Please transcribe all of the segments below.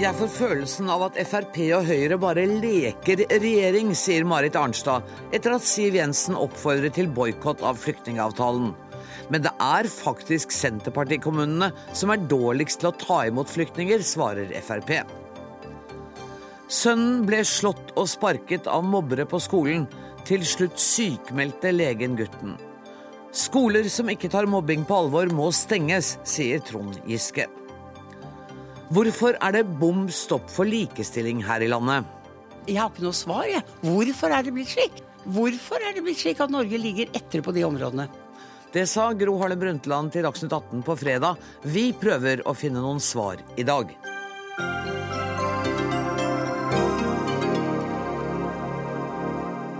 Jeg får følelsen av at Frp og Høyre bare leker regjering, sier Marit Arnstad, etter at Siv Jensen oppfordrer til boikott av flyktningavtalen. Men det er faktisk Senterpartikommunene som er dårligst til å ta imot flyktninger, svarer Frp. Sønnen ble slått og sparket av mobbere på skolen. Til slutt sykmeldte legen gutten. Skoler som ikke tar mobbing på alvor, må stenges, sier Trond Giske. Hvorfor er det bom stopp for likestilling her i landet? Jeg har ikke noe svar, jeg. Hvorfor er det blitt slik? Hvorfor er det blitt slik at Norge ligger etter på de områdene? Det sa Gro Harlem Brundtland til Dagsnytt 18 på fredag. Vi prøver å finne noen svar i dag.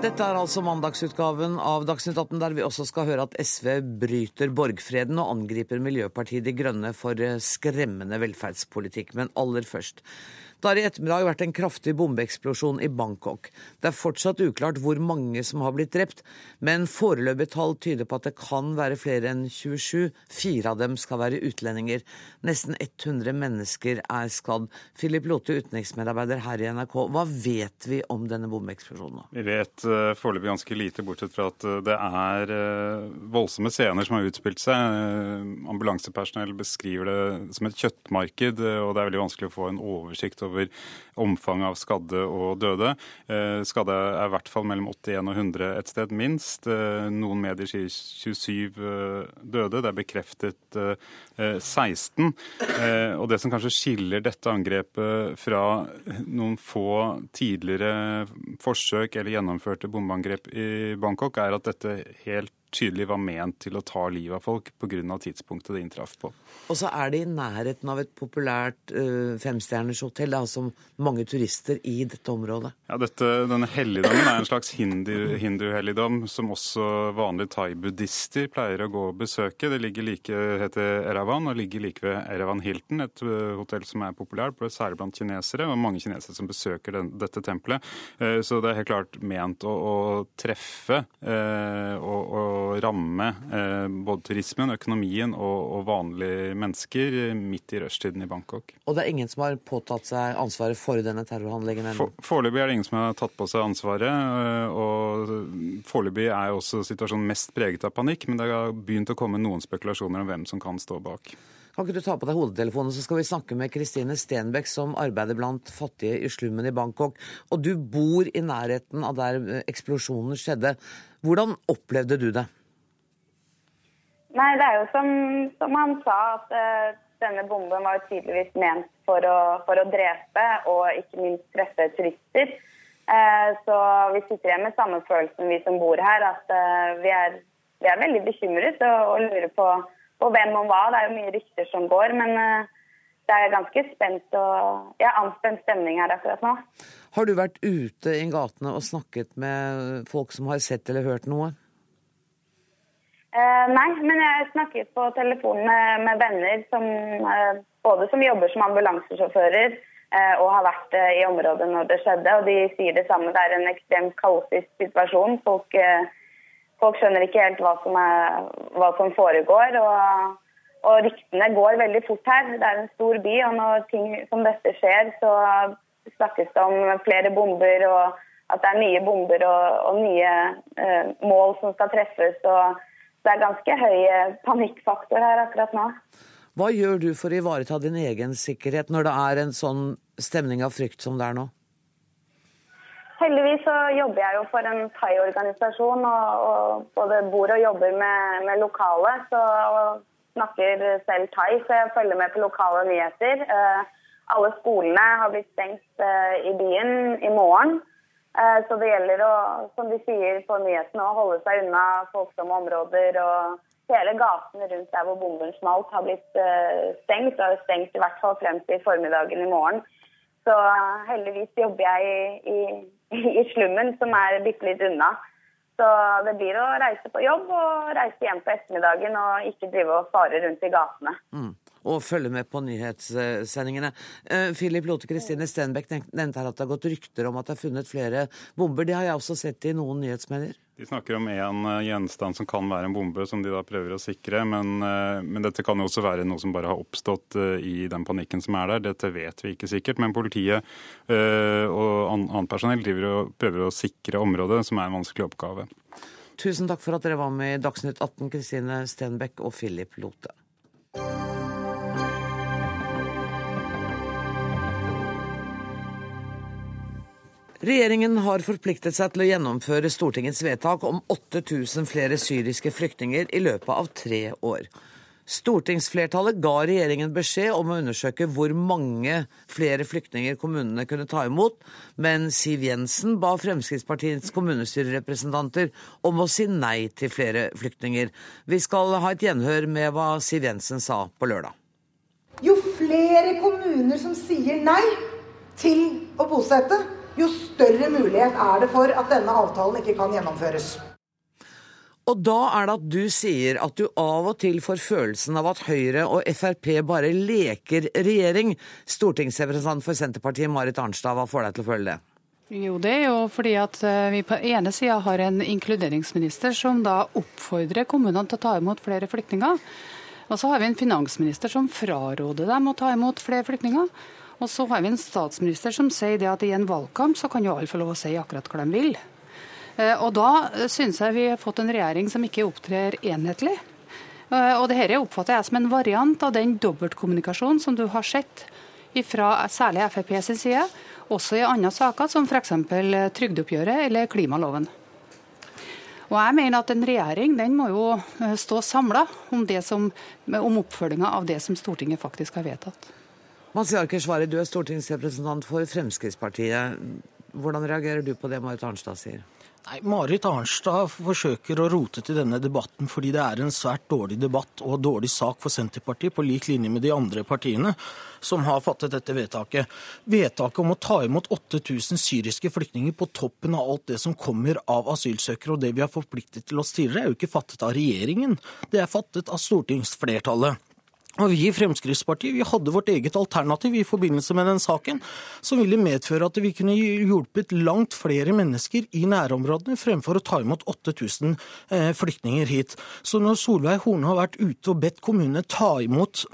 Dette er altså mandagsutgaven av Dagsnytt 18, der vi også skal høre at SV bryter borgfreden og angriper Miljøpartiet De Grønne for skremmende velferdspolitikk. Men aller først. Det har i ettermiddag vært en kraftig bombeeksplosjon i Bangkok. Det er fortsatt uklart hvor mange som har blitt drept, men foreløpige tall tyder på at det kan være flere enn 27. Fire av dem skal være utlendinger. Nesten 100 mennesker er skadd. Philip Lote, utenriksmedarbeider her i NRK, hva vet vi om denne bombeeksplosjonen? Vi vet uh, foreløpig ganske lite, bortsett fra at uh, det er uh, voldsomme scener som har utspilt seg. ambulansepersonell beskriver det som et kjøttmarked, og det er veldig vanskelig å få en oversikt over over omfanget av skadde og døde. Eh, skadde er i hvert fall mellom 81 og 100 et sted, minst. Eh, noen medier sier 27 eh, døde. Det er bekreftet 16. Og det som kanskje skiller dette angrepet fra noen få tidligere forsøk eller gjennomførte bombeangrep i Bangkok, er at dette helt tydelig var ment til å ta livet av folk pga. tidspunktet det inntraff på. Og så er det i nærheten av et populært uh, femstjerners hotell, altså mange turister i dette området? Ja, dette, Denne helligdommen er en slags hindu-helligdom som også vanlige thai-buddhister pleier å gå og besøke. Det ligger like, heter Eravan og ligger like ved Eravan Hilton, et uh, hotell som er populært, særlig blant kinesere, og mange kinesere som besøker den, dette tempelet. Uh, så det er helt klart ment å, å treffe og, og ramme eh, både turismen, økonomien og, og, vanlige mennesker midt i rushtiden i Bangkok. Og det er ingen som har påtatt seg ansvaret for denne terrorhandlingen ennå? Foreløpig er det ingen som har tatt på seg ansvaret. Eh, og Foreløpig er også situasjonen mest preget av panikk, men det har begynt å komme noen spekulasjoner om hvem som kan stå bak. Kan ikke du ta på deg hodetelefonen, så skal vi snakke med Kristine Stenbeck, som arbeider blant fattige i slummen i Bangkok. Og du bor i nærheten av der eksplosjonen skjedde. Hvordan opplevde du det? Nei, det er jo som, som han sa, at uh, denne bomben var tydeligvis ment for å, for å, drepe og ikke minst treffe turister. Uh, så vi sitter igjen med samme følelsen, vi som bor her, at uh, vi, er, vi, er, veldig bekymret og, og lurer på, på, hvem og hva. Det er jo mye rykter som går, men det er ganske spent og ja, anspent stemning her akkurat nå. Har du vært ute i gatene og snakket med folk som har sett eller hørt noe? Eh, nei, men jeg snakket på telefon med, med venner som eh, både som jobber som ambulansesjåfører eh, og har vært eh, i området når det skjedde. Og de sier det samme. Det er en ekstremt kaotisk situasjon. Folk, eh, folk skjønner ikke helt hva som, er, hva som foregår. Og, og, ryktene går veldig fort her. Det er en stor by, og når ting som dette skjer, så snakkes det om flere bomber og at det er nye bomber og, og nye eh, mål som skal treffes. og det er ganske høy eh, panikkfaktor her akkurat nå. Hva gjør du for å ivareta din egen sikkerhet når det er en sånn stemning av frykt som det er nå? Heldigvis så jobber jeg jo for en thai-organisasjon og, og, både bor og jobber med, med lokale. Så, og snakker selv thai, så jeg følger med på lokale nyheter. Eh, alle skolene har blitt stengt eh, i byen i morgen. Eh, så det gjelder å, som de sier på nyhetene, å holde seg unna folksomme områder. og Hele gaten rundt der hvor bomben smalt, har blitt eh, stengt. Og har stengt i hvert fall frem til formiddagen i morgen. Så eh, heldigvis jobber jeg i, i, i slummen, som er bitte litt unna. Så det blir å reise på jobb og reise hjem på ettermiddagen og ikke drive og fare rundt i gatene. Mm. Og følge med på nyhetssendingene. Eh, Philip Lote Kristine Stenbeck nevnte her at det har gått rykter om at det er funnet flere bomber. Det har jeg også sett i noen nyhetsmedier. De snakker om en eh, gjenstand som kan være en bombe, som de da prøver å sikre. Men, eh, men, dette kan jo også være noe som bare har oppstått i den panikken som er der. Dette vet vi ikke sikkert. Men politiet og annet personell driver og prøver å sikre området, som er en vanskelig oppgave. Tusen takk for at dere var med i Dagsnytt 18, Kristine Stenbeck og Philip Lote. Regjeringen har forpliktet seg til å gjennomføre Stortingets vedtak om 8000 flere syriske flyktninger i løpet av tre år. Stortingsflertallet ga regjeringen beskjed om å undersøke hvor mange flere flyktninger kommunene kunne ta imot, men Siv Jensen ba Fremskrittspartiets kommunestyrerepresentanter om å si nei til flere flyktninger. Vi skal ha et gjenhør med hva Siv Jensen sa på lørdag. Jo flere kommuner som sier nei til å bosette, jo større mulighet er det for at denne avtalen ikke kan gjennomføres. Og da er det at du sier at du av og til får følelsen av at Høyre og Frp bare leker regjering. Stortingsrepresentant for Senterpartiet Marit Arnstad, hva får deg til å føle det? Jo, det er jo fordi at eh, vi på ene sida har en inkluderingsminister som da oppfordrer kommunene til å ta imot flere flyktninger. Og så har vi en finansminister som fraråder dem å ta imot flere flyktninger. Og så har vi en statsminister som sier det at i en valgkamp så kan jo alle få lov å si akkurat hva de vil. Eh, og da syns jeg vi har fått en regjering som ikke opptrer enhetlig. Eh, og dette oppfatter jeg som en variant av den dobbeltkommunikasjonen som du har sett fra særlig Frp sin side, også i andre saker som f.eks. trygdeoppgjøret eller klimaloven. Og jeg mener at En regjering den må jo eh, stå samla om, om oppfølginga av det som Stortinget faktisk har vedtatt. Mazyar Keshvari, du er stortingsrepresentant for Fremskrittspartiet. Hvordan reagerer du på det Marit Arnstad sier? Nei, Marit Arnstad forsøker å rote til denne debatten fordi det er en svært dårlig debatt og dårlig sak for Senterpartiet, på lik linje med de andre partiene som har fattet dette vedtaket. Vedtaket om å ta imot 8000 syriske flyktninger på toppen av alt det som kommer av asylsøkere og det vi har forpliktet til oss tidligere, er jo ikke fattet av regjeringen. Det er fattet av stortingsflertallet. Og Vi i Fremskrittspartiet vi hadde vårt eget alternativ i forbindelse med den saken, som ville medføre at vi kunne hjulpet langt flere mennesker i nærområdene fremfor å ta imot 8000 eh, flyktninger hit. Så når Solveig Horne har vært ute og bedt kommunene ta imot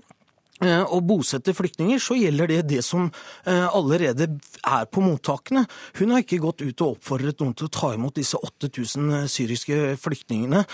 å bosette flyktninger, så gjelder det det som eh, allerede er på mottakene. Hun har ikke gått ut og oppfordret noen til å ta imot disse 8000 eh, syriske flyktningene,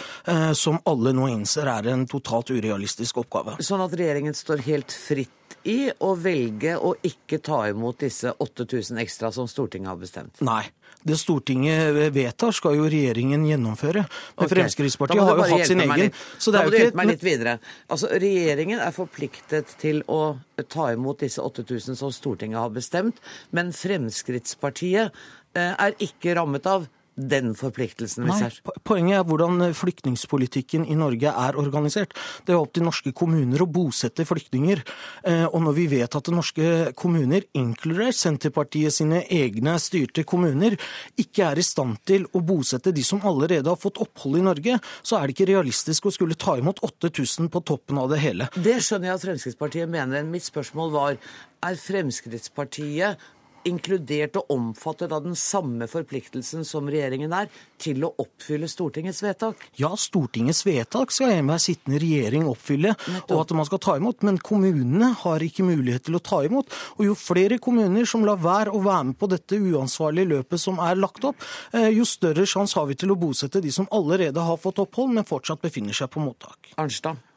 som alle nå innser er en totalt urealistisk oppgave. Sånn at regjeringen står helt fritt i å velge å ikke ta imot disse 8000 ekstra som Stortinget har bestemt? Nei. Det Stortinget vedtar, skal jo regjeringen gjennomføre. Men okay. Fremskrittspartiet har jo hatt sin egen så det Da må du hjelpe meg litt videre. Altså, Regjeringen er forpliktet til å ta imot disse 8000 som Stortinget har bestemt, men Fremskrittspartiet eh, er ikke rammet av den forpliktelsen. Nei, Poenget er hvordan flyktningpolitikken i Norge er organisert. Det er opp til norske kommuner å bosette flyktninger. Eh, og når vi vet at norske kommuner, inkludert Senterpartiet sine egne styrte kommuner, ikke er i stand til å bosette de som allerede har fått opphold i Norge, så er det ikke realistisk å skulle ta imot 8000 på toppen av det hele. Det skjønner jeg at Fremskrittspartiet mener. Mitt spørsmål var er Fremskrittspartiet inkludert og omfattet av den samme forpliktelsen som regjeringen er til å oppfylle Stortingets vedtak? Ja, Stortingets vedtak skal enhver sittende regjering oppfylle, og at man skal ta imot. Men kommunene har ikke mulighet til å ta imot. Og jo flere kommuner som lar være å være med på dette uansvarlige løpet som er lagt opp, eh, jo større sjanse har vi til å bosette de som allerede har fått opphold, men fortsatt befinner seg på mottak. Arnstad.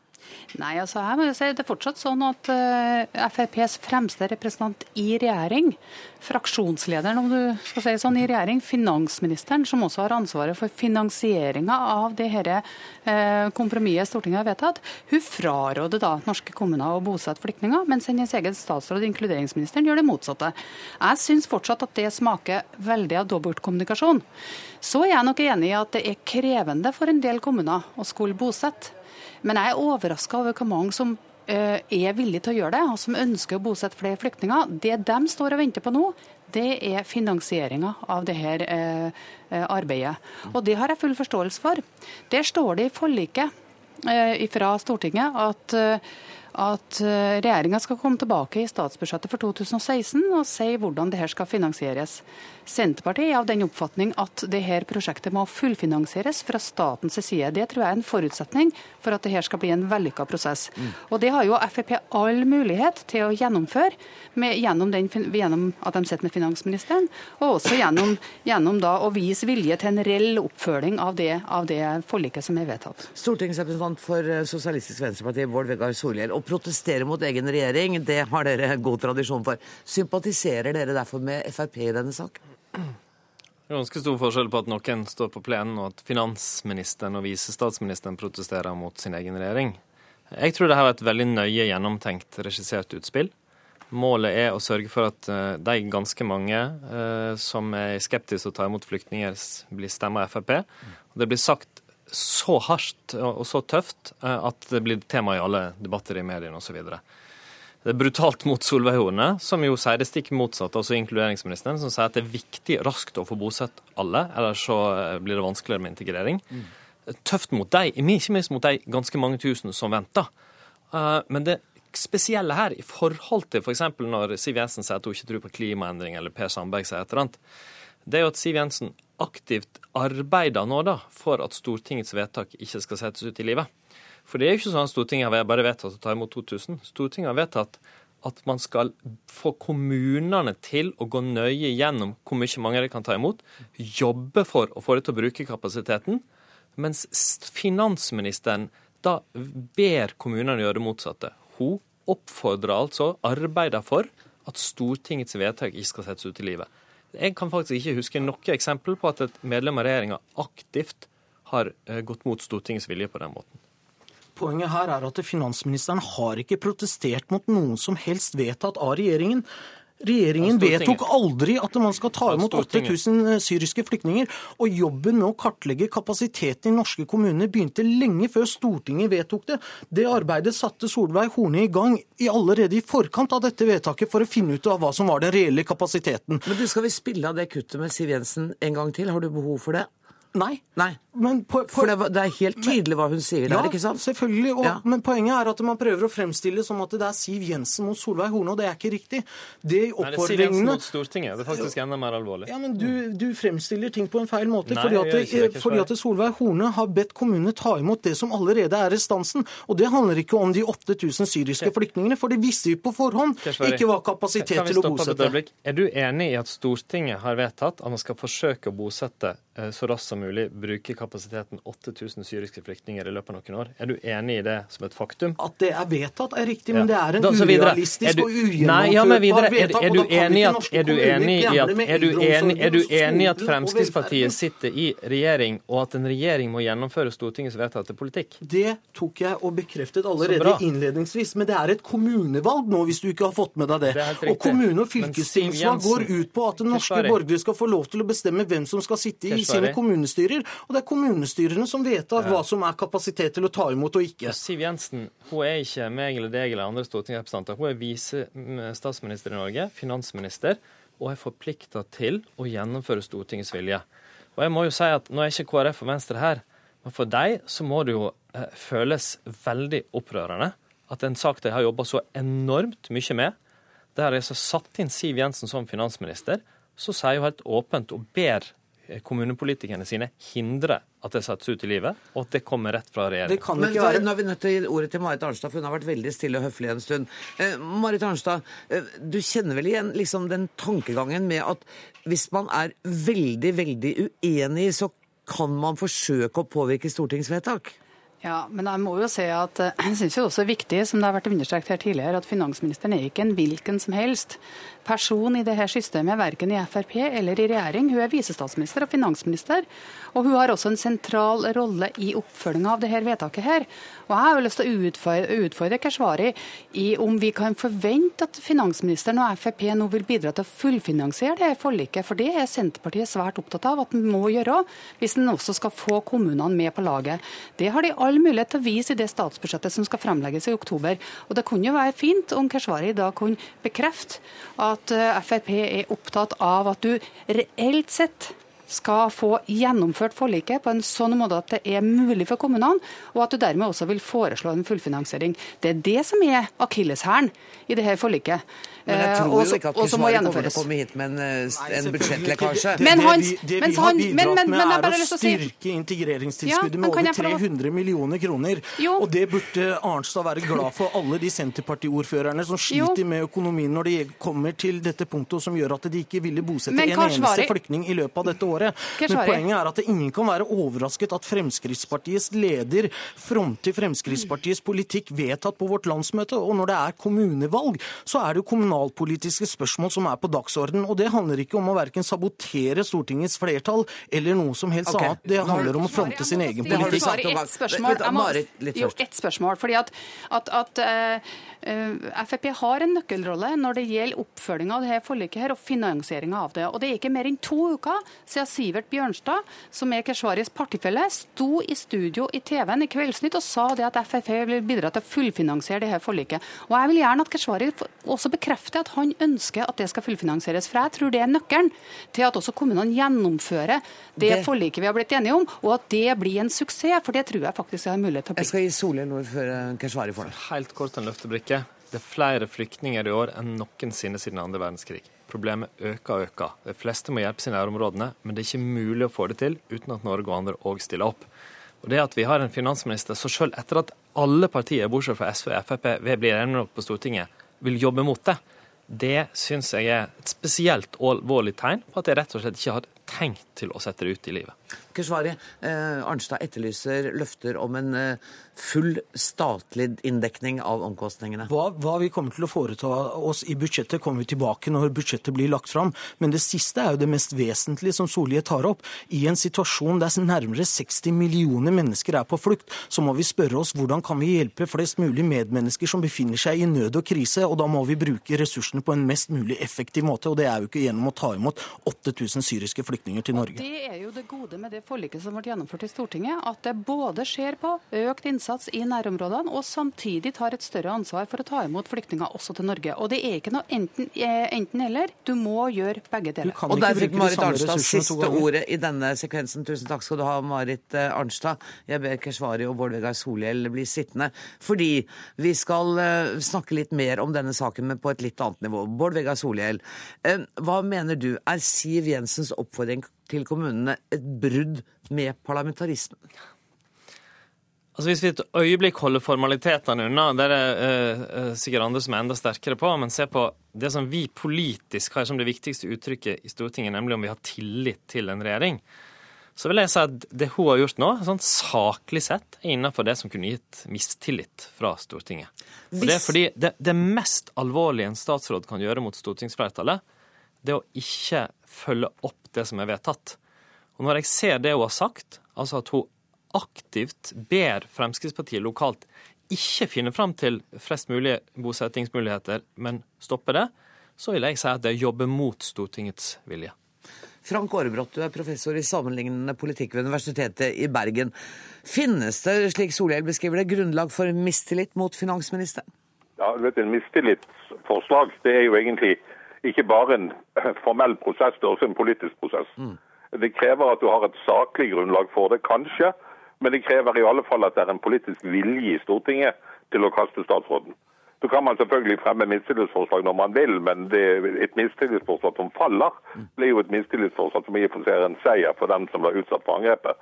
Nei, altså her må jeg si Det er fortsatt sånn at uh, eh, FrPs fremste representant i regjering, fraksjonslederen om du skal si sånn i regjering, finansministeren, som også har ansvaret for finansieringa av det dette uh, kompromisset Stortinget har vedtatt, hun fraråder da norske kommuner å bosette flyktninger, mens hennes egen statsråd, inkluderingsministeren, gjør det motsatte. Jeg syns fortsatt at det smaker veldig av dobbeltkommunikasjon. Så er jeg nok enig i at det er krevende for en del kommuner å skulle bosette. Men jeg er overraska over hvor mange som eh, er villige til å gjøre det, og som ønsker å bosette flere flyktninger. Det de står og venter på nå, det er finansieringa av dette eh, eh, arbeidet. Og det har jeg full forståelse for. Der står det i forliket fra Stortinget at at eh, regjeringa skal komme tilbake i statsbudsjettet for 2016 og si hvordan det her skal finansieres. Senterpartiet er av den oppfatning at dette prosjektet må fullfinansieres fra statens side. Det tror jeg er en forutsetning for at dette skal bli en vellykka prosess. Mm. Og Det har jo Frp all mulighet til å gjennomføre med, gjennom, den, gjennom, at de sitter med finansministeren, og også gjennom, gjennom å vise vilje til en reell oppfølging av det, av det forliket som er vedtatt. Stortingsrepresentant for eh, Sosialistisk Venstreparti, Bård Vegar Solhjell. Protestere mot egen regjering, det har dere god tradisjon for. Sympatiserer dere derfor med Frp i denne sak? Det er ganske stor forskjell på at noen står på plenen, og at finansministeren og visestatsministeren protesterer mot sin egen regjering. Jeg tror det her var et veldig nøye gjennomtenkt, regissert utspill. Målet er å sørge for at eh, de ganske mange eh, som er skeptiske til å ta imot flyktninger, blir stemmer Frp. Og det blir sagt så hardt og så tøft eh, at det blir tema i alle debatter i mediene osv. Det er brutalt mot Solveig Horne, som jo sier det stikk motsatte, altså inkluderingsministeren, som sier at det er viktig raskt å få bosatt alle, ellers så eh, blir det vanskeligere med integrering. Mm. Tøft mot deg, ikke minst mot de ganske mange tusen som venter. Eh, men det spesielle her, i forhold til f.eks. For når Siv Jensen sier at hun ikke tror på klimaendring, eller Per Sandberg sier et eller annet, det er jo at Siv Jensen aktivt arbeider nå da, for at Stortingets vedtak ikke skal settes ut i livet. For det er jo ikke sånn at Stortinget har bare vedtatt å ta imot 2000. Stortinget har vedtatt at man skal få kommunene til å gå nøye gjennom hvor mye mange de kan ta imot, jobbe for å få det til å bruke kapasiteten, mens finansministeren da ber kommunene gjøre det motsatte. Hun oppfordrer altså, arbeider for, at Stortingets vedtak ikke skal settes ut i livet. Jeg kan faktisk ikke huske noe eksempel på at et medlem av regjeringa aktivt har eh, gått mot Stortingets vilje på den måten. Poenget her er at finansministeren har ikke protestert mot noen som helst vedtatt av regjeringen. Regjeringen vedtok aldri at man skal ta imot 8000 eh, syriske flyktninger. Og jobben med å kartlegge kapasiteten i norske kommuner begynte lenge før Stortinget vedtok det. Det arbeidet satte Solveig Horne i gang i allerede i forkant av dette vedtaket for å finne ut av hva som var den reelle kapasiteten. Men du, Skal vi spille av det kuttet med Siv Jensen en gang til? Har du behov for det? Nei. Nei. På, på, For det, det, er helt tydelig hva hun sier der, ja, ikke sant? selvfølgelig. Og, ja. Men poenget er at man prøver å fremstille som at det er Siv Jensen mot Solveig Horne, og det er ikke riktig. Det er Siv Jensen mot Stortinget. Det er faktisk enda mer alvorlig. Ja, men Du, du fremstiller ting på en feil måte. Nei, fordi, at, det, ikke, fordi at Solveig Horne har bedt kommunene ta imot det som allerede er restansen. Og det handler ikke om de 8000 syriske flyktningene, for det visste vi på forhånd ikke var kapasitet til å bosette. Er du enig i at Stortinget har vedtatt at man skal forsøke å bosette Eh, så raskt som mulig bruke kapasiteten 8000 syriske flyktninger i løpet av noen år. Er du enig i det som et faktum? At det er vedtatt er riktig, men det er en da, urealistisk du, og ugjennomførbar vedtak. Er du enig i at, er du enig i at, er du enig, er du enig at Fremskrittspartiet sitter i regjering, og at en regjering må gjennomføre Stortingets vedtatte politikk? Det tok jeg og bekreftet allerede innledningsvis, men det er et kommunevalg nå, hvis du ikke har fått med deg det. det og kommune- og fylkestingsvalg går ut på at norske borgere skal få lov til å bestemme hvem som skal sitte i sine kommunestyrer. Og det er kommunestyrene som vedtar hva som er kapasitet til å ta imot og ikke. Siv Jensen hun er ikke meg eller deg eller andre stortingsrepresentanter. Hun er visestatsminister i Norge, finansminister, og er forplikta til å gjennomføre Stortingets vilje. Og jeg må jo si at Nå er ikke KrF og Venstre her, men for dem så må det jo eh, føles veldig opprørende at en sak de har jobba så enormt mye med, der de har satt inn Siv Jensen som finansminister, så sier hun helt åpent og ber kommunepolitikerne sine hindre at det settes ut i livet, og at det kommer rett fra regjeringen. Men være... Nå er vi nødt til å gi ordet til Marit Arnstad, for hun har vært veldig stille og høflig en stund. Eh, Marit Arnstad, eh, du kjenner vel igjen liksom den tankegangen med at hvis man er veldig, veldig uenig, så kan man forsøke å påvirke stortingsvedtak? Ja, men jeg må jo si at eh, jeg syns også det er viktig, som det har vært understreket her tidligere, at finansministeren er ikke en hvilken som helst person i dette systemet, verken i Frp eller i regjering. Hun er visestatsminister og finansminister, og hun har også en sentral rolle i oppfølginga av dette vedtaket her. Og Jeg har jo lyst til å utfordre, utfordre Keshvari i om vi kan forvente at finansministeren og Frp nå vil bidra til å fullfinansiere det forliket, for det er Senterpartiet svært opptatt av at en må gjøre, hvis en også skal få kommunene med på laget. Det har de all mulighet til å vise i det statsbudsjettet som skal fremlegges i oktober. Og Det kunne jo være fint om Keshvari da kunne bekrefte at eh, Frp er opptatt av at du reelt sett skal få gjennomført forliket på en sånn måte at det er mulig for kommunene, og at du dermed også vil foreslå en fullfinansiering. Det er det som er akilleshælen i dette forliket. Men jeg Eh, tror jo ikke at Keshvari kommer til å komme hit med en, eh, en budsjettlekkasje. Men Det, det, vi, det vi har bidratt men- men- men med, er å styrke integreringstilskuddet Ja, med over jeg få lov- 300 millioner kroner. Jo. Og det burde Arnstad være glad for, alle de Senterpartiordførerne som sliter Jo. med økonomien når det kommer til dette punktet, og som gjør at de ikke ville bosette en eneste flyktning i løpet av dette året. Men poenget er at ingen kan være overrasket at Fremskrittspartiets leder fronter Fremskrittspartiets politikk vedtatt på vårt landsmøte. Og når det er kommunevalg, så er det jo kommunalpolitiske spørsmål som er på dagsorden. Og det handler ikke om å verken sabotere Stortingets flertall eller noe som helst okay. annet. Det handler om å fronte sin egen Det har du politikk. Jeg Bare svare ett spørsmål. Må- jo, ett spørsmål. fordi at, at, at eh, Frp har en nøkkelrolle når det gjelder oppfølging av dette forliket her, og finansieringa av det. Og Det er ikke mer enn to uker siden Sivert Bjørnstad, som er Keshvaris partifelle, sto i studio i TV-en i Kveldsnytt og sa det at Frp vil bidra til å fullfinansiere det her forliket. Og Jeg vil gjerne at Keshvari også bekrefter at han ønsker at det skal fullfinansieres. For jeg tror det er nøkkelen til at også kommunene gjennomfører det, Det- forliket vi har blitt enige om, og at det blir en suksess. For det tror jeg faktisk jeg har mulighet til å bli. Jeg skal gi Solhjell ord før eh, Keshvari får det. Helt kort en løftebrikke. Det er flere flyktninger i år enn noensinne siden andre verdenskrig. Problemet øker og øker. De fleste må hjelpes i nærområdene, men det er ikke mulig å få det til uten at Norge og andre òg stiller opp. Og det at vi har en finansminister som selv etter at alle partier, bortsett fra SV og Frp, vi blir enige nok på Stortinget, vil jobbe mot det, det syns jeg er et spesielt alvorlig tegn på at jeg rett og slett ikke har tenkt til å sette det ut i livet. Keshvari, eh, Arnstad etterlyser løfter om en eh, full statlig inndekning av omkostningene. Hva, hva vi kommer til å foreta oss i budsjettet, kommer vi tilbake når budsjettet blir lagt fram. Men det siste er jo det mest vesentlige som Solhjell tar opp. I en situasjon der nærmere 60 millioner mennesker er på flukt, så må vi spørre oss hvordan kan vi hjelpe flest mulig medmennesker som befinner seg i nød og krise, og da må vi bruke ressursene på en mest mulig effektiv måte. Og det er jo ikke gjennom å ta imot 8000 syriske flyktninger til Norge. Og Det er jo det gode med det forliket som ble gjennomført i Stortinget, at det både skjer på økt innsats i nærområdene, og samtidig tar et større ansvar for å ta imot flyktninger også til Norge. Og det er ikke noe enten-eller. du må gjøre begge Du deler. Og der fikk Marit Arnstad siste ordet i denne sekvensen. Tusen takk skal du ha, Marit eh, Arnstad. Jeg ber Keshvari og Bård Vegar Solhjell bli sittende, fordi vi skal eh, snakke litt mer om denne saken, men på et litt annet nivå. Bård Vegar Solhjell, eh, hva mener du er Siv Jensens oppfordring til kommunene et brudd med parlamentarismen? Altså Hvis vi et øyeblikk holder formalitetene unna, det er det eh, eh, sikkert andre som er enda sterkere på, men se på det som vi politisk har som det viktigste uttrykket i Stortinget, nemlig om vi har tillit til en regjering, så vil jeg si at det hun har gjort nå, sånn saklig sett, er innenfor det som kunne gitt mistillit fra Stortinget. Og det er fordi det, det mest alvorlige en statsråd kan gjøre mot stortingsflertallet, det er å ikke følge opp det som er vedtatt. Og når jeg ser det hun har sagt, altså at hun aktivt ber Fremskrittspartiet lokalt ikke finne fram til flest mulig bosettingsmuligheter, men stoppe det, så vil jeg si at det jobber mot Stortingets vilje. Frank Aarebrot, du er professor i sammenlignende politikk ved Universitetet i Bergen. Finnes det, slik Solhjell beskriver det, grunnlag for mistillit mot finansministeren? Ja, du vet, En mistillitsforslag det er jo egentlig ikke bare en formell prosess, det er også en politisk prosess. Det krever at du har et saklig grunnlag for det, kanskje, men det krever i alle fall at det er en politisk vilje i Stortinget til å kaste statsråden. Så kan man selvfølgelig fremme mistillitsforslag når man vil, men det, et mistillitsforslag som faller, blir jo et mistillitsforslag som i og for seg er en seier for den som ble utsatt for angrepet.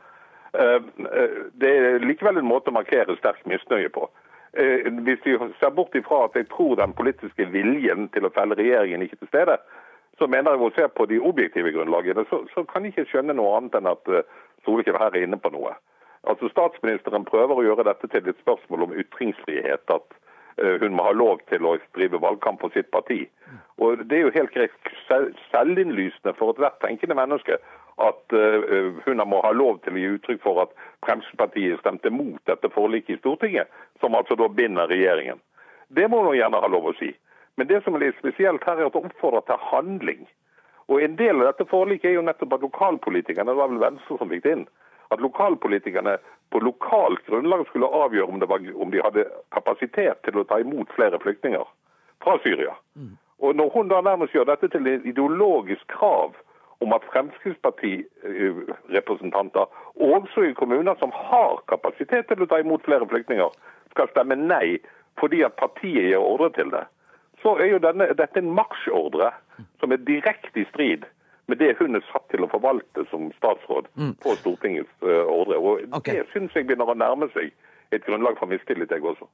Eh, eh, Det er likevel en måte å markere sterk misnøye på. Eh, Hvis vi ser bort ifra at jeg tror den politiske viljen til å felle regjeringen ikke til stede, så mener jeg å se på de objektive grunnlagene, så, så kan jeg ikke skjønne noe annet enn at uh, Solhjell her er inne på noe. Altså Statsministeren prøver å gjøre dette til et spørsmål om ytringsfrihet. At eh, hun må ha lov til å drive valgkamp for sitt parti. Og Det er jo helt greit selvinnlysende for ethvert tenkende menneske at eh, hun må ha lov til å gi uttrykk for at Fremskrittspartiet stemte mot dette forliket i Stortinget, som altså da binder regjeringen. Det må hun gjerne ha lov å si. Men det som er litt spesielt her, er at det oppfordrer til handling. Og En del av dette forliket er jo nettopp at lokalpolitikerne, det var vel Venstre som fikk det inn, at lokalpolitikerne på lokalt grunnlag skulle avgjøre om, det var, om de hadde kapasitet til å ta imot flere flyktninger fra Syria. Og Når hun da nærmest gjør dette til et ideologisk krav om at Fremskrittspartirepresentanter, også i kommuner som har kapasitet til å ta imot flere flyktninger, skal stemme nei fordi at partiet gir ordre til det, så er jo denne, dette en marsjordre som er direkte i strid med det hun er satt til å forvalte som statsråd på Stortingets uh, ordre. Og. Det syns jeg begynner å nærme seg et grunnlag for mistillit, jeg også.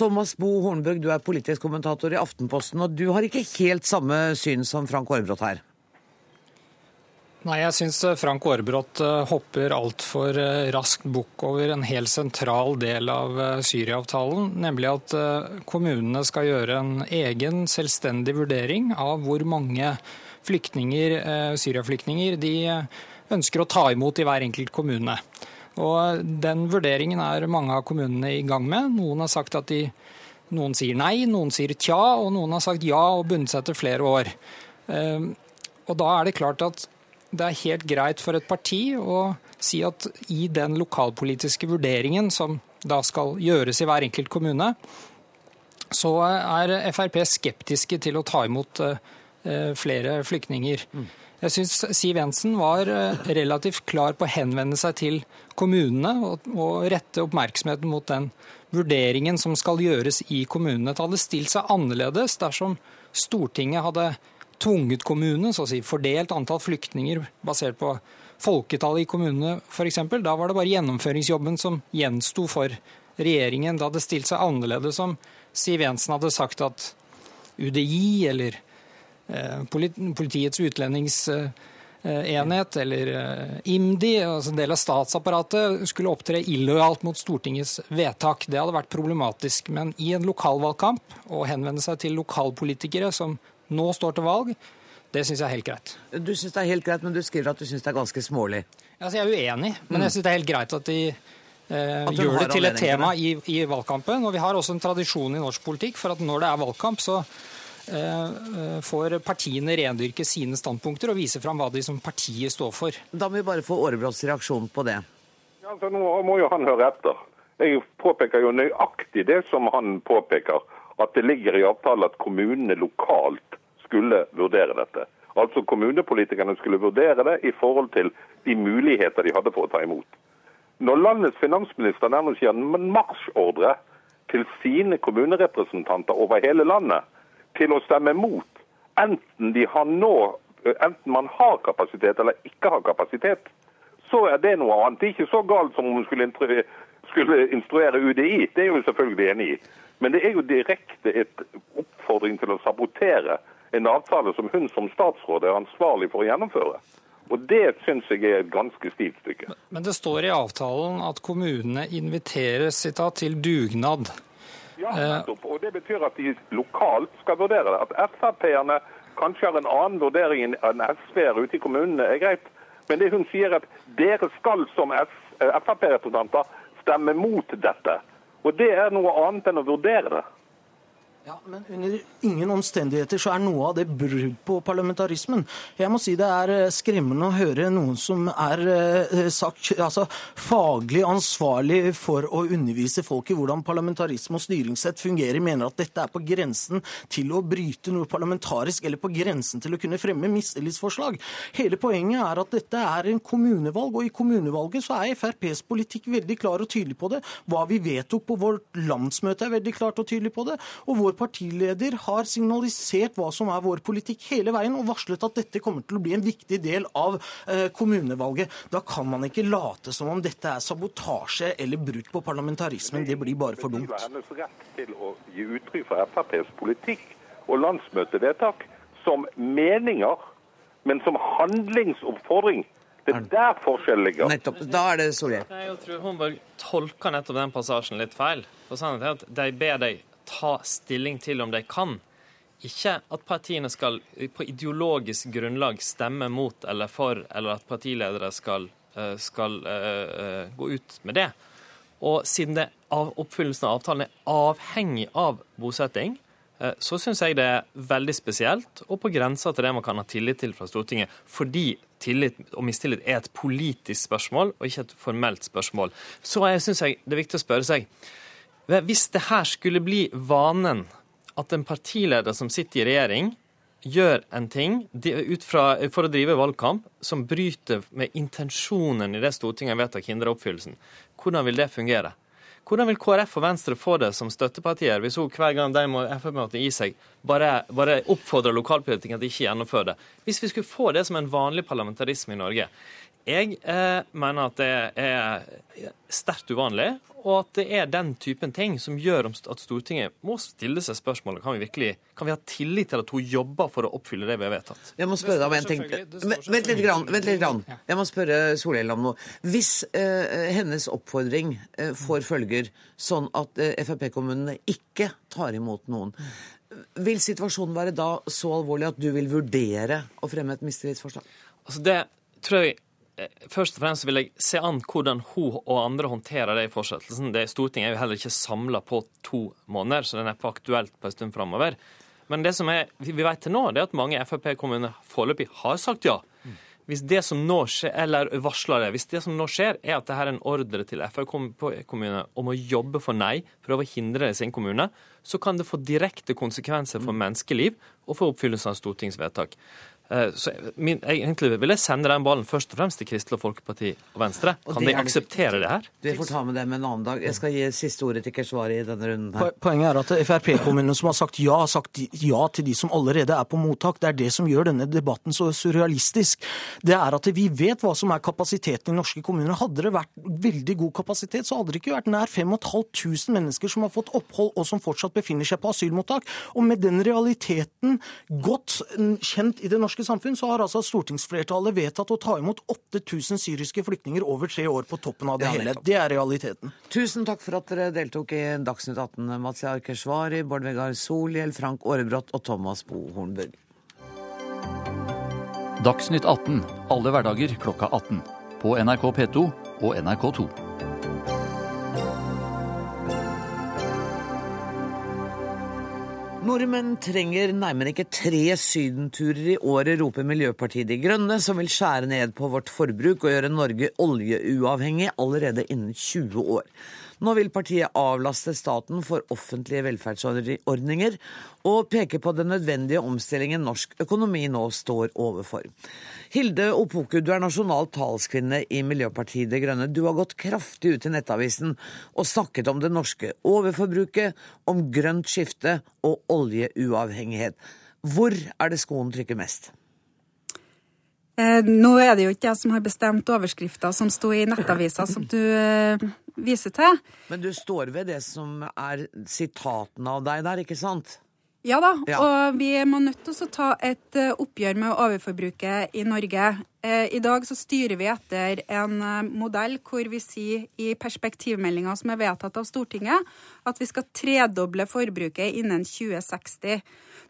Thomas Bo Hornburg, du er politisk kommentator i Aftenposten, og du har ikke helt samme syn som Frank Aarebrot her. Nei, jeg syns Frank Aarebrot eh, hopper altfor eh, raskt bukk over en helt sentral del av eh, Syria-avtalen, nemlig at eh, kommunene skal gjøre en egen, selvstendig vurdering av hvor mange flyktninger, eh, Syria-flyktninger de eh, ønsker å ta imot i hver enkelt kommune. Og Den vurderingen er mange av kommunene i gang med. Noen har sagt at de noen sier nei, noen sier tja, og noen har sagt ja og bundet seg til flere år. Eh, Og da er det klart at det er helt greit for et parti å si at i den lokalpolitiske vurderingen som da skal gjøres i hver enkelt kommune, så er Frp skeptiske til å ta imot eh, flere flyktninger. Jeg syns Siv Jensen var eh, relativt klar på å henvende seg til kommunene og rette oppmerksomheten mot den vurderingen som skal gjøres i kommunene. Det hadde stilt seg annerledes dersom Stortinget hadde tvunget kommunene, så å si fordelt antall flyktninger basert på folketallet i kommunene f.eks. Da var det bare gjennomføringsjobben som gjensto for regjeringen. Det hadde stilt seg annerledes om Siv Jensen hadde sagt at UDI eller eh, Politiets utlendingsenhet eller eh, IMDi, altså en del av statsapparatet, skulle opptre illojalt mot Stortingets vedtak. Det hadde vært problematisk. Men i en lokalvalgkamp å henvende seg til lokalpolitikere som nå står til valg, det syns jeg er helt greit. Du syns det er helt greit, men du skriver at du syns det er ganske smålig. Altså, jeg er uenig, men jeg syns det er helt greit at de eh, At gjør det til et tema i, i valgkampen. Og vi har også en tradisjon i norsk politikk for at når det er valgkamp, så eh, eh, får partiene rendyrke sine standpunkter og vise fram hva de som partiet står for. Da må vi bare få Aarebrots reaksjon på det. Ja, altså, nå må jo han høre etter. Jeg påpeker jo nøyaktig det som han påpeker, at det ligger i avtalen at kommunene lokalt skulle vurdere dette. Altså kommunepolitikerne skulle vurdere det i forhold til de muligheter de hadde for å ta imot. Når landets finansminister nærmest gir en marsjordre til sine kommunerepresentanter over hele landet til å stemme mot, enten, nå, enten man har kapasitet eller ikke har kapasitet, så er det noe annet. Det er ikke så galt som om hun skulle, instru skulle instruere UDI. Det er jeg jo selvfølgelig enig i. Men det er jo direkte et oppfordring til å sabotere en avtale som hun som statsråd er ansvarlig for å gjennomføre. Og det syns jeg er et ganske stivt stykke. Men det står i avtalen at kommunene inviteres citat, til dugnad. Ja, nettopp. Og det betyr at de lokalt skal vurdere det. At Frp-erne kanskje har en annen vurdering enn SV-er ute i kommunene, er greit. Men det hun sier er at dere skal som Frp-representanter stemme mot dette. Og det er noe annet enn å vurdere det. Ja, men Under ingen omstendigheter så er noe av det brudd på parlamentarismen. Jeg må si Det er eh, skremmende å høre noen som er eh, sagt, altså, faglig ansvarlig for å undervise folk i hvordan parlamentarisme og styringssett fungerer, mener at dette er på grensen til å bryte noe parlamentarisk eller på grensen til å kunne fremme mistillitsforslag. Hele poenget er at dette er en kommunevalg, og i kommunevalget så er FrPs politikk veldig klar og tydelig på det. Hva vi vedtok på vårt landsmøte er veldig klart og tydelig på det. og vår partileder har signalisert hva som er vår politikk hele veien, og varslet at dette kommer til å bli en viktig del av eh, kommunevalget. Da kan man ikke late som om dette er sabotasje eller brudd på parlamentarismen. Det blir bare for dumt. Det er hennes rett til å gi uttrykk for FrPs politikk og landsmøtevedtak som meninger, men som handlingsoppfordring. Det er der forskjellen ligger. Nettopp. Da er det Solhjell. Jeg tror Homborg tolker nettopp den passasjen litt feil. For sannheten er at De ber deg ta stilling til om de kan. Ikke at partiene skal på ideologisk grunnlag stemme mot eller for, eller at partiledere skal, eh, skal uh, gå ut med det. Og siden det, av oppfyllelsen av avtalen er avhengig av bosetting, så syns jeg det er veldig spesielt og på grensa til det man kan ha tillit til fra Stortinget. Fordi tillit og mistillit er et politisk spørsmål og ikke et formelt spørsmål. Så syns jeg det er viktig å spørre seg hvis det her skulle bli vanen at en partileder som sitter i regjering, gjør en ting fra, for å drive valgkamp som bryter med intensjonen i det Stortinget vedtar hindrer oppfyllelsen, hvordan vil det fungere? Hvordan vil KrF og Venstre få det som støttepartier, hvis hun hver gang de må Frp måtte gi seg, bare, bare oppfordrer lokalpolitikerne til ikke gjennomføre det? Hvis vi skulle få det som en vanlig parlamentarisme i Norge, jeg eh, mener at det er sterkt uvanlig, og at det er den typen ting som gjør at Stortinget må stille seg spørsmålet kan vi virkelig, kan vi ha tillit til at hun jobber for å oppfylle det vi har vedtatt. Jeg må spørre deg om en ting. Vent litt, grann, vent litt grann. Jeg må spørre Solhjell om noe. Hvis eh, hennes oppfordring eh, får følger, sånn at eh, Frp-kommunene ikke tar imot noen, vil situasjonen være da så alvorlig at du vil vurdere å fremme et mistillitsforslag? Altså det tror jeg først og fremst vil jeg se an hvordan hun og andre håndterer det i fortsettelsen. Det, Stortinget er jo heller ikke samla på to måneder, så den er på aktuelt på en stund framover. Men det som er, vi vet til nå, det er at mange Frp-kommuner foreløpig har sagt ja. Hvis det som nå skjer, eller varsler det, hvis det som nå skjer, er at dette er en ordre til Frp-kommuner om å jobbe for nei, prøve å hindre det i sin kommune, så kan det få direkte konsekvenser for menneskeliv og for oppfyllelse av stortingsvedtak. Eh, så min, egentlig vil jeg sende den ballen først og fremst til Kristelig Folkeparti og Venstre. Kan de akseptere det her? Du får ta med dem en annen dag. Jeg skal gi siste ordet til Keshvari i denne runden her. Poenget er at Frp-kommunene som har sagt ja, har sagt ja til de som allerede er på mottak. Det er det som gjør denne debatten så surrealistisk. Det er at vi vet hva som er kapasiteten i norske kommuner. Hadde det vært veldig god kapasitet, så hadde det ikke vært nær 5500 mennesker som har fått opphold og som fortsatt befinner seg på asylmottak. Og med den realiteten godt kjent i det norske norske samfunn så har altså stortingsflertallet vedtatt å ta imot 8000 syriske flyktninger over tre år på toppen av det ja, hele. Det er realiteten. Tusen takk for at dere deltok i Dagsnytt 18, Matsi Arkeshvari, Bård Vegar Solhjell, Frank Aarebrot og Thomas Bo Hornburg. Dagsnytt 18 alle hverdager klokka 18. På NRK P2 og NRK2. Nordmenn trenger nærmere ikke tre sydenturer i året, roper Miljøpartiet De Grønne, som vil skjære ned på vårt forbruk og gjøre Norge oljeuavhengig allerede innen 20 år. Nå vil partiet avlaste staten for offentlige velferdsordninger, og peke på den nødvendige omstillingen norsk økonomi nå står overfor. Hilde Opoku, du er nasjonal talskvinne i Miljøpartiet De Grønne. Du har gått kraftig ut i Nettavisen og snakket om det norske overforbruket, om grønt skifte og oljeuavhengighet. Hvor er det skoen trykker mest? Eh, nå er det jo ikke jeg som har bestemt overskrifta som sto i nettavisa som du eh, viser til. Men du står ved det som er sitatene av deg der, ikke sant? Ja da, ja. og vi må nødt til å ta et eh, oppgjør med overforbruket i Norge. I dag så styrer vi etter en modell hvor vi sier i perspektivmeldinga som er vedtatt av Stortinget, at vi skal tredoble forbruket innen 2060.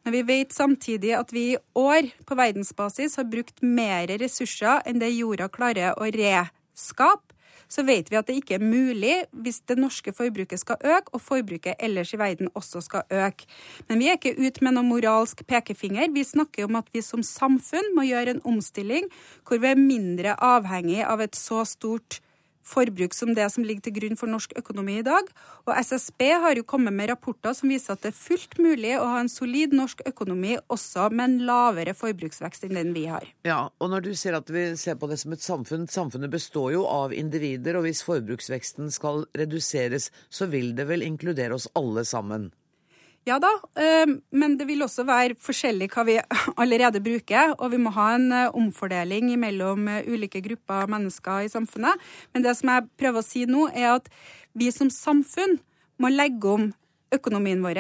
Men vi vet samtidig at vi i år på verdensbasis har brukt mer ressurser enn det jorda klarer å reskape. Så vet vi at det ikke er mulig hvis det norske forbruket skal øke, og forbruket ellers i verden også skal øke. Men vi er ikke ute med noen moralsk pekefinger. Vi snakker om at vi som samfunn må gjøre en omstilling hvor vi er mindre avhengig av et så stort forbruk som det som ligger til grunn for norsk økonomi i dag. Og SSB har jo kommet med rapporter som viser at det er fullt mulig å ha en solid norsk økonomi også med en lavere forbruksvekst enn den vi har. Ja, og når du ser at vi ser på det som et samfunn, samfunnet består jo av individer, og hvis forbruksveksten skal reduseres, så vil det vel inkludere oss alle sammen? Ja da, eh, men det vil også være forskjellig hva vi allerede bruker. Og vi må ha en eh, omfordeling mellom eh, ulike grupper mennesker i samfunnet. Men det som jeg prøver å si nå, er at vi som samfunn må legge om økonomien vår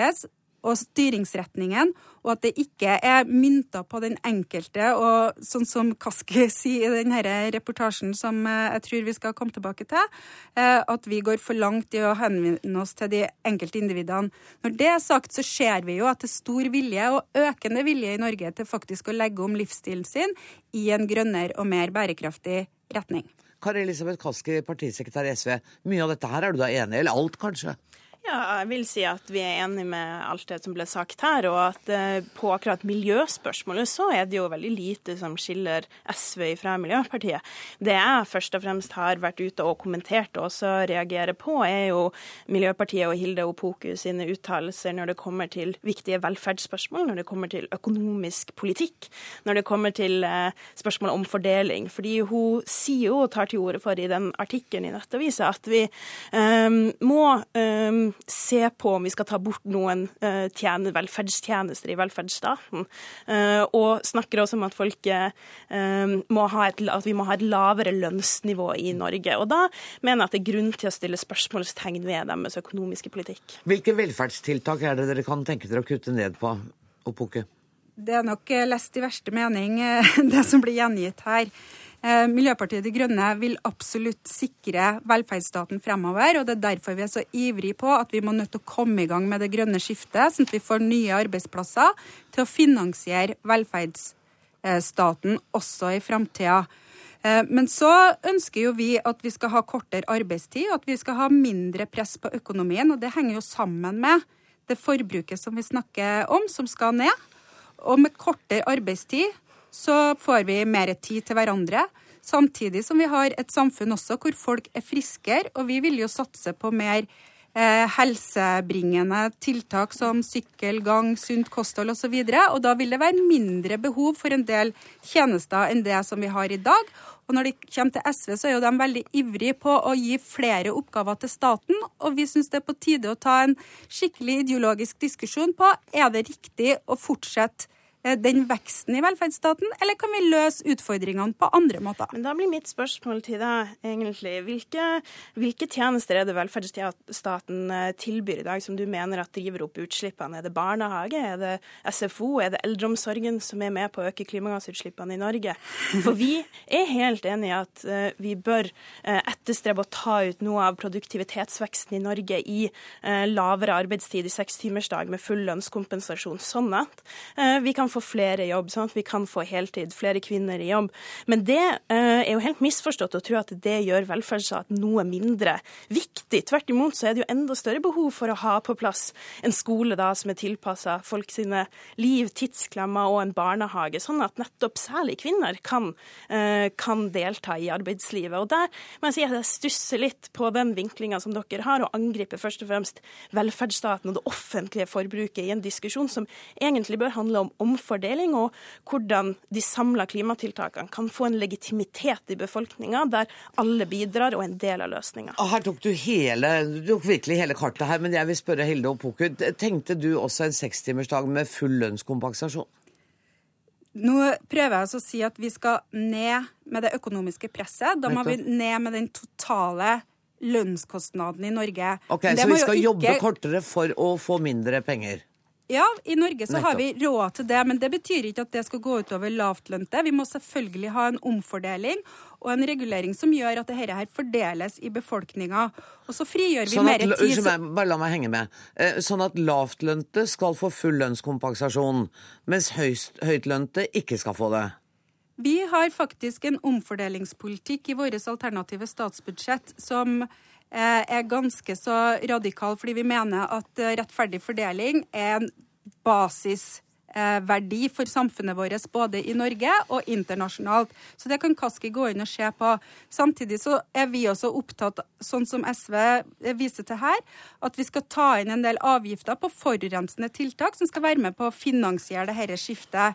og styringsretningen, og at det ikke er mynta på den enkelte. Og sånn som Kaski sier i denne reportasjen, som eh, jeg tror vi skal komme tilbake til, eh, at vi går for langt i å henvende oss til de enkelte individene. Når det er sagt, så ser vi jo at det er stor vilje, og økende vilje i Norge, til faktisk å legge om livsstilen sin i en grønnere og mer bærekraftig retning. Kari Elisabeth Kaski, partisekretær i SV. Mye av dette her er du da enig i, eller alt kanskje? Ja, jeg vil si at vi er enig med alt det som ble sagt her. Og at eh, på akkurat miljøspørsmålet så er det jo veldig lite som skiller SV fra Miljøpartiet. Det jeg først og fremst har vært ute og kommentert og også reagerer på, er jo Miljøpartiet og Hilde Opoku sine uttalelser når det kommer til viktige velferdsspørsmål, når det kommer til økonomisk politikk, når det kommer til eh, spørsmål om fordeling. Fordi hun sier jo og tar til orde for i den artikkelen i Nettavisa at vi um, må um, se på om vi skal ta bort noen uh, tjene, velferdstjenester i velferdsstaten. Uh, og snakker også om at folk uh, må ha et, at vi må ha et lavere lønnsnivå i Norge. Og da mener jeg at det er grunn til å stille spørsmålstegn ved deres økonomiske politikk. Hvilke velferdstiltak er det dere kan tenke dere å kutte ned på, Opoke? Det er nok lest i verste mening, det som blir gjengitt her. Eh, Miljøpartiet De Grønne vil absolutt sikre velferdsstaten fremover. og Det er derfor vi er så ivrige på at vi må nødt til å komme i gang med det grønne skiftet, sånn at vi får nye arbeidsplasser til å finansiere velferdsstaten også i framtida. Eh, men så ønsker jo vi at vi skal ha kortere arbeidstid, og at vi skal ha mindre press på økonomien. Og det henger jo sammen med det forbruket som vi snakker om, som skal ned. Og med kortere arbeidstid så får vi mer tid til hverandre. Samtidig som vi har et samfunn også hvor folk er friskere, og vi vil jo satse på mer eh, helsebringende tiltak som sykkel, gang, sunt kosthold osv. Og, så og da vil det være mindre behov for en del tjenester enn det som vi har i dag. Og når det kommer til SV, så er jo de veldig ivrige på å gi flere oppgaver til staten. Og vi syns det er på tide å ta en skikkelig ideologisk diskusjon på er det riktig å fortsette den veksten i velferdsstaten, eller kan vi løse utfordringene på andre måter? Men Da blir mitt spørsmål til deg egentlig hvilke, hvilke tjenester er det velferdsstaten eh, tilbyr i dag som du mener at driver opp utslippene? Er det barnehage, er det SFO, er det eldreomsorgen som er med på å øke klimagassutslippene i Norge? For vi er helt enig i at eh, vi bør etterstrebe å ta ut noe av produktivitetsveksten i Norge i lavere arbeidstid i sekstimersdag med full lønnskompensasjon, sånn at vi kan få flere jobb, sånn at vi kan få heltid, flere kvinner i jobb. Men det eh, er jo helt misforstått å tro at det gjør velferdsstaten noe mindre viktig. Tvert imot så er det jo enda større behov for å ha på plass en skole da som er tilpassa folk sine liv, tidsklemmer og en barnehage, sånn at nettopp særlig kvinner kan, eh, kan delta i arbeidslivet. Og der må jeg si at jeg stusser litt på den vinklinga som dere har, og angriper først og fremst velferdsstaten og det offentlige forbruket i en diskusjon som egentlig bør handle om omfordeling omfordeling, og hvordan de samla klimatiltakene kan få en legitimitet i befolkninga, der alle bidrar og er en del av løsninga. Her tok du hele, du tok virkelig hele kartet her, men jeg vil spørre Hilde og Opoku. Tenkte du også en sekstimersdag med full lønnskompensasjon? Nå prøver jeg å si at vi skal ned med det økonomiske presset. Da må vi ned med den totale lønnskostnaden i Norge. Ok, Så vi skal ikke... jobbe kortere for å få mindre penger? Ja, i Norge så har vi råd til det, men det betyr ikke at det skal gå utover lavtlønte. Vi må selvfølgelig ha en omfordeling og en regulering som gjør at dette her fordeles i befolkninga. Og så frigjør vi sånn mer tid meg, bare la meg henge med. Eh, sånn at lavtlønte skal få full lønnskompensasjon, mens høyst, høytlønte ikke skal få det? Vi har faktisk en omfordelingspolitikk i vårt alternative statsbudsjett som er ganske så radikal, fordi vi mener at eh, rettferdig fordeling er en basis Eh, for samfunnet vårt både i Norge og internasjonalt. Så det kan Kaski gå inn og se på. Samtidig så er vi også opptatt, sånn som SV viser til her, at vi skal ta inn en del avgifter på forurensende tiltak som skal være med på å finansiere dette skiftet.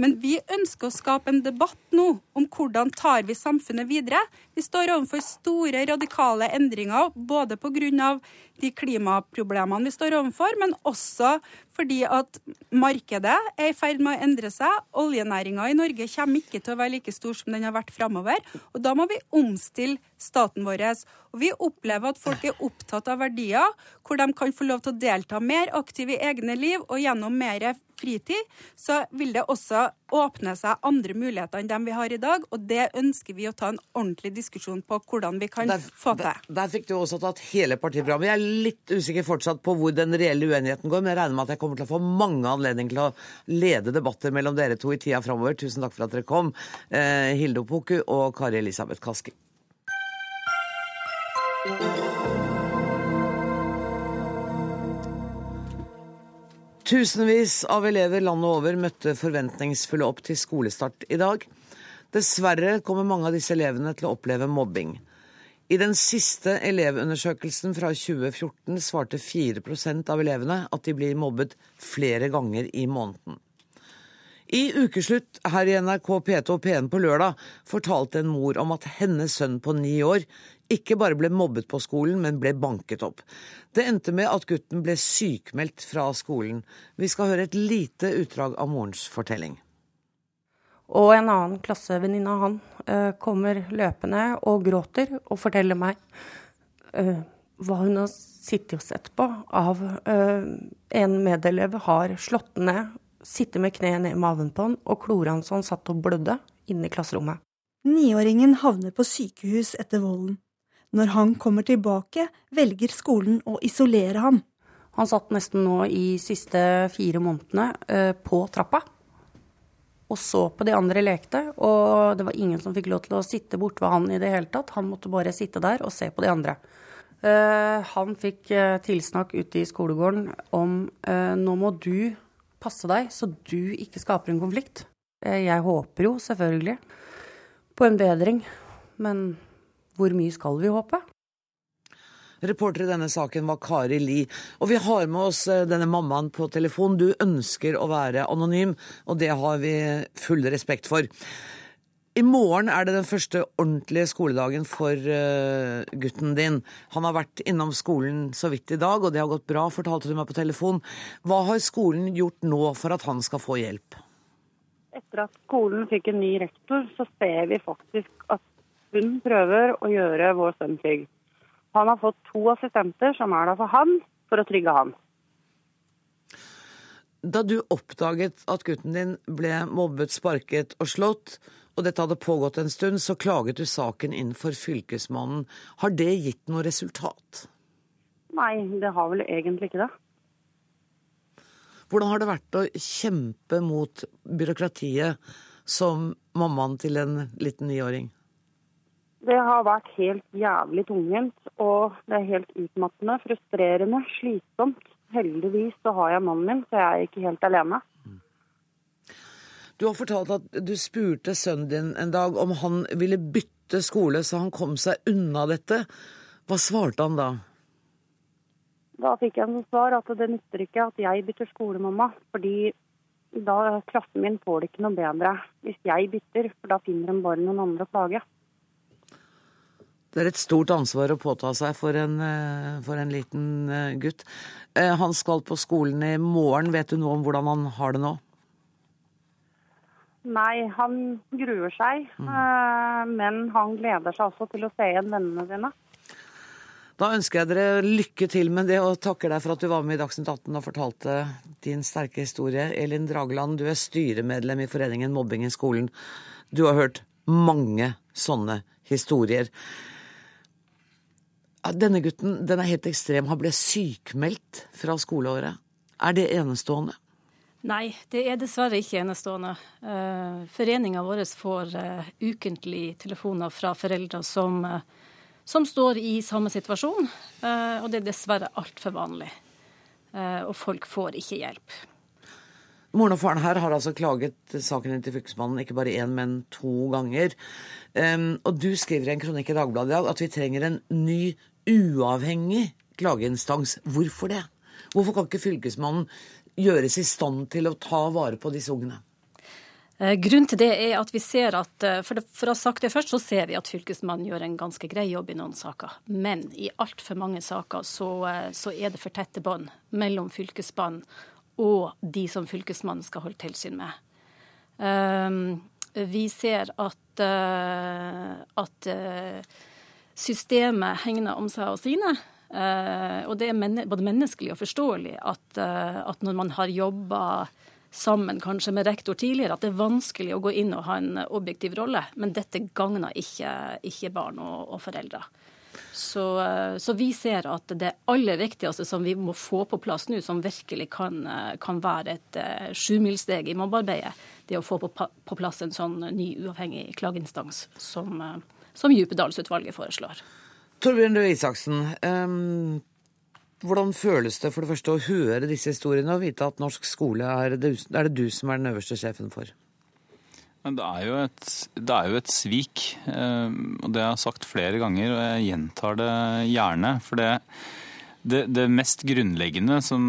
Men vi ønsker å skape en debatt nå om hvordan tar vi samfunnet videre. Vi står overfor store, radikale endringer, både pga de klimaproblemene vi står overfor, men også fordi at markedet er i ferd med å endre seg. Oljenæringa i Norge kommer ikke til å være like stor som den har vært framover. Og da må vi omstille staten vår. Og vi opplever at folk er opptatt av verdier, hvor de kan få lov til å delta mer aktivt i egne liv, og gjennom mer fritid, så vil det også åpne seg andre muligheter enn dem vi har i dag. Og det ønsker vi å ta en ordentlig diskusjon på hvordan vi kan der, få til. Der, der, fikk du også tatt hele partiprogrammet. Jeg er litt usikker fortsatt på hvor den reelle uenigheten går, men jeg regner med at jeg kommer til å få mange anledninger til å lede debatter mellom dere to i tida framover. Tusen takk for at dere kom, eh, Hilde Opoku og Kari Elisabeth Kaski. Tusenvis av elever landet over møtte forventningsfulle opp til skolestart i dag. Dessverre kommer mange av disse elevene til å oppleve mobbing. I den siste elevundersøkelsen fra 2014 svarte 4% av elevene at de blir mobbet flere ganger i måneden. I ukeslutt her i NRK P2 og P1 på lørdag fortalte en mor om at hennes sønn på ni år ikke bare ble mobbet på skolen, men ble banket opp. Det endte med at gutten ble sykmeldt fra skolen. Vi skal høre et lite utdrag av morens fortelling. Og en annen klassevenninne av han uh, kommer løpende og gråter og forteller meg uh, hva hun har sittet og sett på av uh, en medelev har slått ned, sittet med kneet ned i maven på han og klora han så han satt og blødde inne i klasserommet. Niåringen havner på sykehus etter volden. Når han kommer tilbake, velger skolen å isolere ham. Han satt nesten nå i siste fire månedene eh, på trappa og så på de andre lekte. Og det var ingen som fikk lov til å sitte bort ved han i det hele tatt. Han måtte bare sitte der og se på de andre. Eh, han fikk eh, tilsnakk ute i skolegården om nå må du passe deg så du ikke skaper en konflikt. Jeg håper jo selvfølgelig på en bedring, men hvor mye skal vi håpe? Reporter i denne saken var Kari Li. Og vi har med oss eh, denne mammaen på telefon. Du ønsker å være anonym, og det har vi full respekt for. I morgen er det den første ordentlige skoledagen for uh, gutten din. Han har vært innom skolen så vidt i dag, og det har gått bra, fortalte du meg på telefon. Hva har skolen gjort nå for at han skal få hjelp? Etter at skolen fikk en ny rektor, så ser vi faktisk at hun prøver å gjøre vår sønn trygg. Han har fått to assistenter som er der for han, for å trygge han. Da du oppdaget at gutten din ble mobbet, sparket og slått, og dette hadde pågått en stund, så klaget du saken inn for Fylkesmannen. Har det gitt noe resultat? Nei, det har vel egentlig ikke det. Hvordan har det vært å kjempe mot byråkratiet som mammaen til en liten niåring? Det har vært helt jævlig tungvint, og det er helt utmattende, frustrerende, slitsomt. Heldigvis så har jeg mannen min, så jeg er ikke helt alene. Du har fortalt at du spurte sønnen din en dag om han ville bytte skole så han kom seg unna dette. Hva svarte han da? Da fikk jeg som svar at det nytter ikke at jeg bytter skole, mamma. Fordi da klassen min får det ikke noe bedre hvis jeg bytter, for da finner de bare noen andre å plage. Det er et stort ansvar å påta seg for en, eh, for en liten eh, gutt. Eh, han skal på skolen i morgen. Vet du noe om hvordan han har det nå? Nei, han gruer seg. Mm. Men han gleder seg også til å se igjen vennene sine. Da ønsker jeg dere lykke til med det, og takker deg for at du var med i Dagsnytt 18 og fortalte din sterke historie. Elin Drageland, du er styremedlem i Foreningen Mobbing i skolen. Du har hørt mange sånne historier. Denne gutten den er helt ekstrem. Han ble sykmeldt fra skoleåret. Er det enestående? Nei, det er dessverre ikke enestående. Eh, Foreninga vår får uh, ukentlig telefoner fra foreldre som, uh, som, står i samme situasjon, og det er dessverre altfor vanlig. Og folk får ikke hjelp. Moren og faren her har altså klaget saken til Fylkesmannen ikke bare én, men to ganger. Og du skriver i en kronikk i Dagbladet i dag at vi trenger en ny uavhengig klageinstans. Hvorfor det? Hvorfor kan ikke Fylkesmannen gjøres i stand til å ta vare på disse ungene? Eh, grunnen til det er at vi ser at, eh, for, å ha sagt det først, så ser vi at Fylkesmannen gjør en ganske grei jobb i noen saker. Men i altfor mange saker så, eh, så, er det for tette bånd mellom Fylkesmannen og de som Fylkesmannen skal holde tilsyn med. Vi ser at, at systemet hegner om seg og sine. Uh, og det er både menneskelig og forståelig at, uh, at når man har jobba sammen kanskje med rektor tidligere, at det er vanskelig å gå inn og ha en objektiv rolle. Men dette gagner ikke, ikke barn og, og foreldre. Så, uh, så, vi ser at det aller viktigste som vi må få på plass nå, som virkelig kan, kan være et uh, sjumilssteg i mobbearbeidet, det er å få på, på, plass en sånn ny uavhengig klageinstans som, som Djupedalsutvalget foreslår. Torbjørn Røe Isaksen, um, Hvordan føles det for det første å høre disse historiene og vite at norsk skole er det, er det du som er den øverste sjefen for? Men det er jo et, det er jo et svik. Og det har jeg sagt flere ganger, og jeg gjentar det gjerne. For det, det, det mest grunnleggende som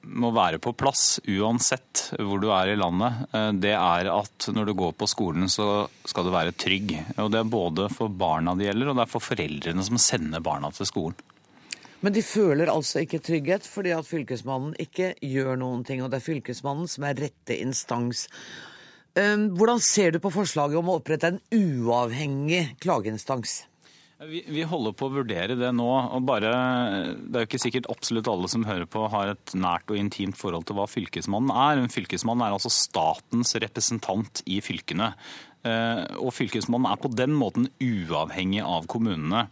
må være på plass, uansett hvor du er i landet, eh, det er at når du går på skolen, så skal du være trygg. Og det er både for barna det gjelder, og det er for foreldrene som sender barna til skolen. Men de føler altså ikke trygghet fordi at Fylkesmannen ikke gjør noen ting, og det er Fylkesmannen som er rette instans. Um, Hvordan ser du på forslaget om å opprette en uavhengig klageinstans? Vi, vi holder på å vurdere det nå. og bare, Det er jo ikke sikkert absolutt alle som hører på har et nært og intimt forhold til hva Fylkesmannen er. Men Fylkesmannen er altså statens representant i fylkene. Eh, Og Fylkesmannen er på den måten uavhengig av kommunene.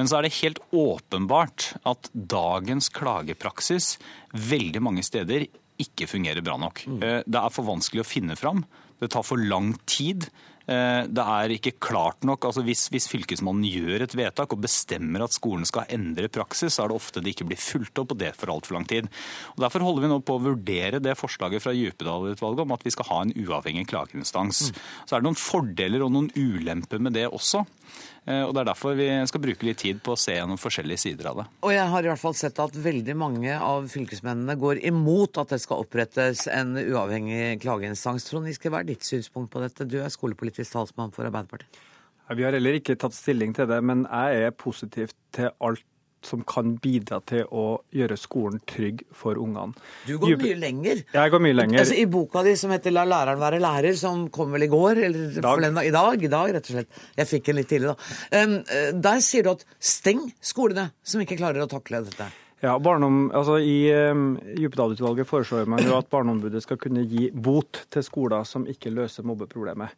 Men så er det helt åpenbart at dagens klagepraksis veldig mange steder ikke fungerer bra nok. Eh, Det er for vanskelig å finne fram. Det tar for lang tid. Eh, Det er ikke klart nok. Altså hvis, hvis Fylkesmannen gjør et vedtak og bestemmer at skolen skal endre praksis, så er det ofte det ikke blir fulgt opp, og det for altfor lang tid. Og Derfor holder vi nå på å vurdere det forslaget fra Djupedal-utvalget om at vi skal ha en uavhengig klageinstans. Så er det noen fordeler og noen ulemper med det også. Eh, Og Det er derfor vi skal bruke litt tid på å se gjennom forskjellige sider av det. Og jeg har i hvert fall sett at veldig mange av fylkesmennene går imot at det skal opprettes en uavhengig klageinstans. Trond Giske, hva er ditt synspunkt på dette? Du er skolepolitisk talsmann for Arbeiderpartiet. Vi har heller ikke tatt stilling til det, men jeg er positiv til alt som kan bidra til å gjøre skolen trygg for ungene. Du går mye lenger. Jeg går mye lenger. Altså, I boka di som heter 'La læreren være lærer', som kom vel i går? Eller Dag. Den, i dag? I dag, rett og slett. Jeg fikk den litt tidlig, da. Um, eh, der sier du at steng skolene som ikke klarer å takle dette. Ja, barnom, altså I um, Djupedal-utvalget foreslår man jo at Barneombudet skal kunne gi bot til skoler som ikke løser mobbeproblemet.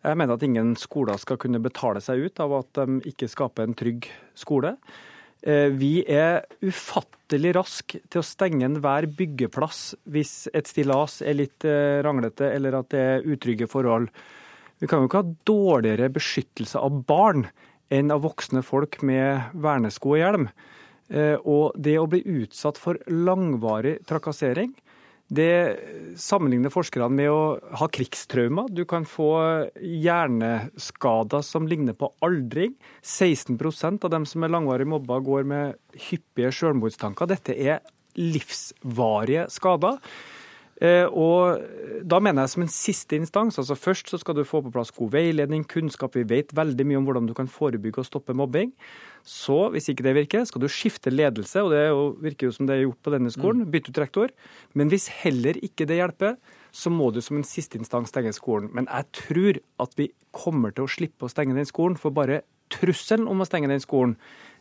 Jeg mener at ingen skoler skal kunne betale seg ut av at de ikke skaper en trygg skole. Eh, Vi er ufattelig raske til å stenge enhver byggeplass hvis et stillas er litt eh, ranglete eller at det er utrygge forhold. Vi kan jo ikke ha dårligere beskyttelse av barn enn av voksne folk med vernesko og hjelm. Eh, Og det å bli utsatt for langvarig trakassering, det sammenligner forskerne med å ha krigstraumer. Du kan få hjerneskader som ligner på aldring. 16% av dem som er langvarig mobba, går med hyppige selvmordstanker. Dette er livsvarige skader. Eh, Og da mener jeg som en siste instans, altså først så skal du få på plass god veiledning, kunnskap. Vi vet veldig mye om hvordan du kan forebygge og stoppe mobbing. Så, hvis ikke det virker, skal du skifte ledelse, og det er jo, virker jo som det er gjort på denne skolen. Bytte ut rektor. Men hvis heller ikke det hjelper, så må du som en siste instans stenge skolen. Men jeg tror at vi kommer til å slippe å stenge den skolen, for bare trusselen om å stenge den skolen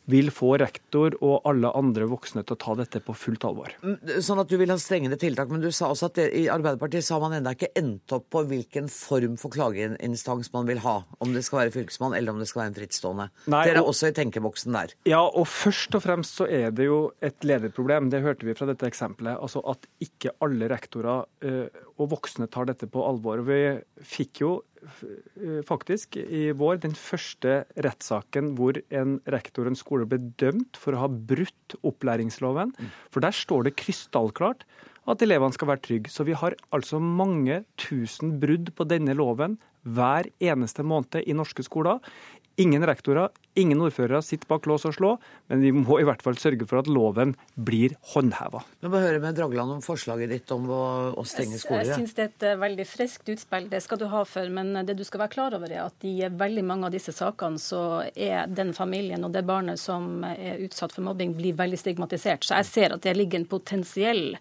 vil få rektor og alle andre voksne til å ta dette på fullt alvor. Mm, Sånn at du vil ha strengere tiltak, men du sa også at det, i Arbeiderpartiet så har man ennå ikke endt opp på hvilken form for klageinstans man vil ha. Om det skal være fylkesmann eller om det skal være en frittstående. Nei, Dere er og- også i tenkeboksen der. Ja, og først og fremst så er det jo et lederproblem. Det hørte vi fra dette eksempelet. Altså at ikke alle rektorer eh, og voksne tar dette på alvor. Vi fikk jo faktisk i vår den første rettssaken hvor en rektor og en skole ble dømt for å ha brutt opplæringsloven. For der står det krystallklart at elevene skal være trygge. Så vi har altså mange tusen brudd på denne loven hver eneste måned i norske skoler. Ingen rektorer, ingen ordførere sitter bak lås og slå, men vi må i hvert fall sørge for at loven blir håndheva. Nå må jeg høre med Dragland om forslaget ditt om å, å stenge Jeg skoler. syns det er et eh, veldig friskt utspill, det skal du ha for. Men det du skal være klar over, er at i veldig mange av disse sakene så er den familien og det barnet som er utsatt for mobbing, blir veldig stigmatisert. Så jeg ser at det ligger en potensiell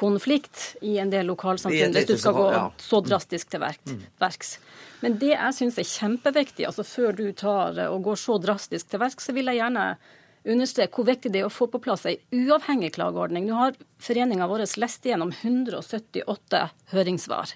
konflikt i en del lokalsamfunn hvis du skal gå så- drastisk til verk, verks. Men det jeg syns er kjempeviktig, altså før du tar eh, og går så drastisk til verks, så vil jeg gjerne understreke hvor viktig det er å få på plass ei uavhengig klageordning. Nå har foreninga vår lest igjennom 178 høringssvar.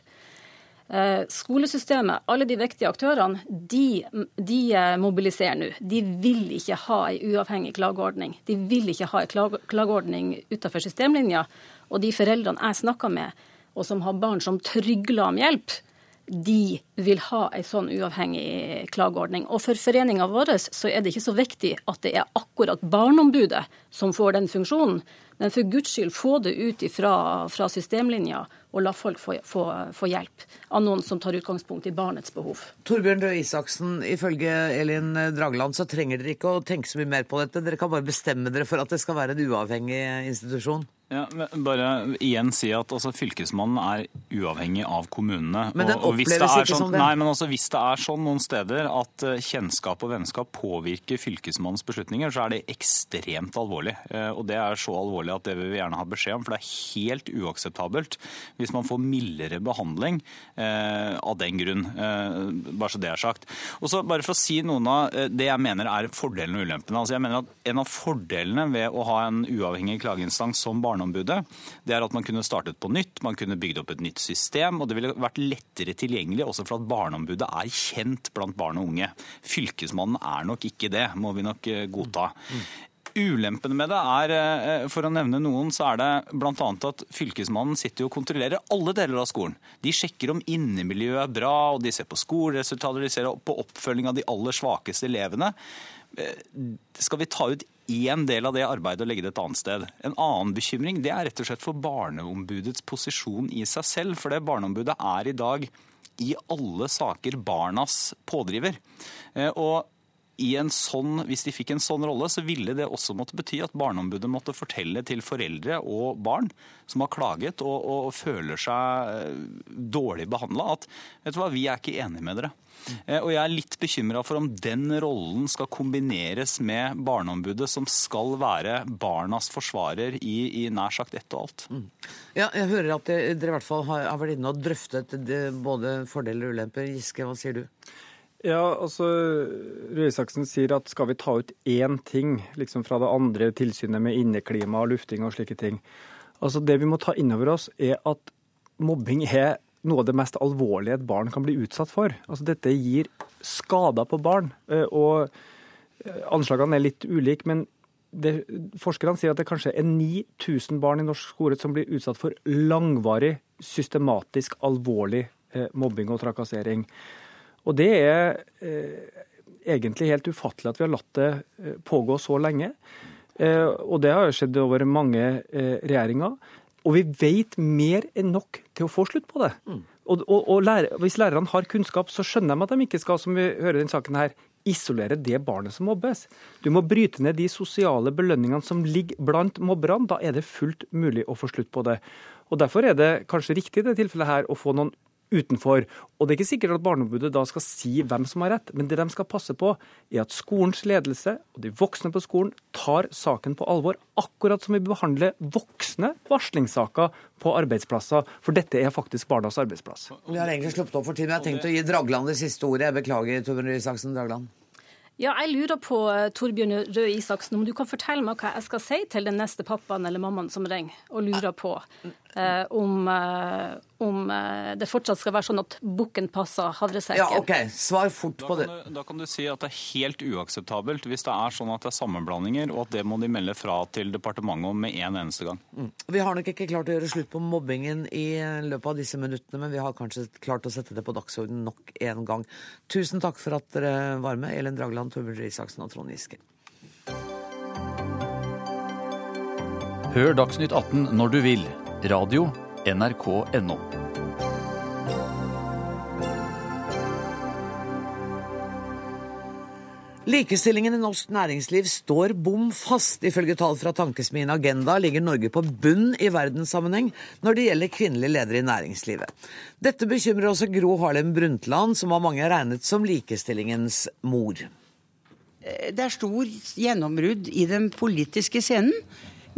Eh, Skolesystemet, alle de viktige aktørene, de, de eh, mobiliserer nå. De vil ikke ha ei uavhengig klageordning. De vil ikke ha ei klageordning utenfor systemlinja. Og de foreldrene jeg snakker med, og som har barn som trygler om hjelp, de vil ha en sånn uavhengig klageordning. Og for foreninga vår så er det ikke så viktig at det er akkurat Barneombudet som får den funksjonen. Men for guds skyld, få det ut fra, fra systemlinja, og la folk få, få, få, hjelp av noen som tar utgangspunkt i barnets behov. Torbjørn Røe Isaksen, ifølge Elin Dragland så trenger dere ikke å tenke så mye mer på dette. Dere kan bare bestemme dere for at det skal være en uavhengig institusjon. Ja, bare igjen si at altså, Fylkesmannen er uavhengig av kommunene. Men den oppleves ikke sånn, som det? Nei, men altså, Hvis det er sånn noen steder at uh, kjennskap og vennskap påvirker Fylkesmannens beslutninger, så er det ekstremt alvorlig. Uh, og Det er så alvorlig at det vil vi gjerne ha beskjed om. For det er helt uakseptabelt hvis man får mildere behandling uh, av den grunn. bare så det er sagt. Og så bare for å si noen av det jeg mener er fordelene og ulempene. Altså, jeg mener at En av fordelene ved å ha en uavhengig klageinstans som Barneombudet, det er at man kunne startet på nytt, man kunne bygd opp et nytt system, og det ville vært lettere tilgjengelig også for at Barneombudet er kjent blant barn og unge. Fylkesmannen er nok ikke det, må vi nok eh, godta. Ulempene med det er, eh, for å nevne noen, så er det bl.a. at fylkesmannen sitter og kontrollerer alle deler av skolen. De sjekker om innemiljøet er bra, og de ser på skoleresultater, de ser på oppfølging av de aller svakeste elevene. Eh, Skal vi ta ut én del av det arbeidet og legge det et annet sted? En annen bekymring det er rett og slett for Barneombudets posisjon i seg selv. For det Barneombudet er i dag i alle saker barnas pådriver. Eh, Og sånn, hvis de fikk en sånn rolle, så ville det også måtte bety at Barneombudet måtte fortelle til foreldre og barn som har klaget og, og føler seg eh, dårlig behandla, at vet du hva, vi er ikke enige med dere. Eh, Og jeg er litt bekymra for om den rollen skal kombineres med Barneombudet, som skal være barnas forsvarer i, i nær sagt ett og alt. Ja, jeg hører at dere i hvert fall har, vært inne og drøftet både fordeler og ulemper. Giske, hva sier du? Ja, altså Røe Isaksen sier at skal vi ta ut én ting liksom fra det andre tilsynet med inneklima og lufting og slike ting. Altså Det vi må ta inn over oss, er at mobbing er noe av det mest alvorlige et barn kan bli utsatt for. Altså Dette gir skader på barn. eh, og eh, Anslagene er litt ulike, men det, forskerne sier at det kanskje er 9000 barn i norsk skole som blir utsatt for langvarig, systematisk, alvorlig eh, mobbing og trakassering. Og det er eh, egentlig helt ufattelig at vi har latt det eh, pågå så lenge. Eh, og det har jo skjedd over mange eh, regjeringer. Og vi vet mer enn nok til å få slutt på det. Og, og, og lærer, hvis lærerne har kunnskap, så skjønner de at de ikke skal, som vi hører i denne saken her, isolere det barnet som mobbes. Du må bryte ned de sosiale belønningene som ligger blant mobberne. Da er det fullt mulig å få slutt på det. Og Derfor er det kanskje riktig i det tilfellet her å få noen utenfor. Og det er ikke sikkert at Barneombudet da skal si hvem som har rett, men det de skal passe på, er at skolens ledelse og de voksne på skolen tar saken på alvor, akkurat som vi behandler voksne varslingssaker på arbeidsplasser. For dette er faktisk barnas arbeidsplass. Vi har egentlig sluppet opp for tiden. jeg har tenkt å gi Dragland det siste ordet. Jeg beklager, Torbjørn Røe Isaksen Dragland. Ja, jeg lurer på, eh, Torbjørn Røe Isaksen, om du kan fortelle meg hva jeg skal si til den neste pappaen eller mammaen som ringer og lurer på eh, om, eh, om eh, det fortsatt skal være sånn at bukken passer havresekken. Ja, OK. Svar fort på det. Da kan, du, da kan du si at det er helt uakseptabelt hvis det er sånn at det er sammenblandinger, og at det må de melde fra til departementet om med en eneste gang. Mm. Vi har nok ikke klart å gjøre slutt på mobbingen i løpet av disse minuttene, men vi har kanskje klart å sette det på dagsordenen nok en gang. Tusen takk for at dere var med, Elin Dragland, Torbjørn Røe Isaksen og Trond Giske. Hør Dagsnytt 18 når du vil. Radio NRK.no. Likestillingen i norsk næringsliv står bom fast. Ifølge tall fra tankesmien Agenda ligger Norge på bunn i verdenssammenheng når det gjelder kvinnelige ledere i næringslivet. Dette bekymrer også Gro Harlem Brundtland, som av mange er regnet som likestillingens mor. Det er stor gjennombrudd i den politiske scenen.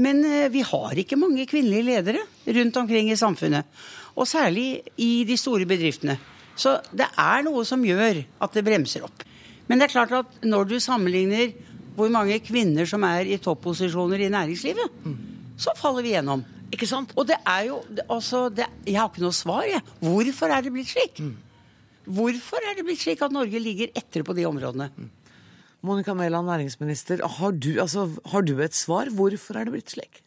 Men eh, vi har ikke mange kvinnelige ledere rundt omkring i samfunnet. Og særlig i de store bedriftene. Så det er noe som gjør at det bremser opp. Men det er klart at når du sammenligner hvor mange kvinner som er i topposisjoner i næringslivet, så faller vi gjennom. Ikke sant? Og det er jo altså, det, Jeg har ikke noe svar, jeg. Hvorfor er det blitt slik? Hvorfor er det blitt slik at Norge ligger etter på de områdene? Monica Mæland, næringsminister. Har du, altså, har du et svar? Hvorfor er det blitt slik?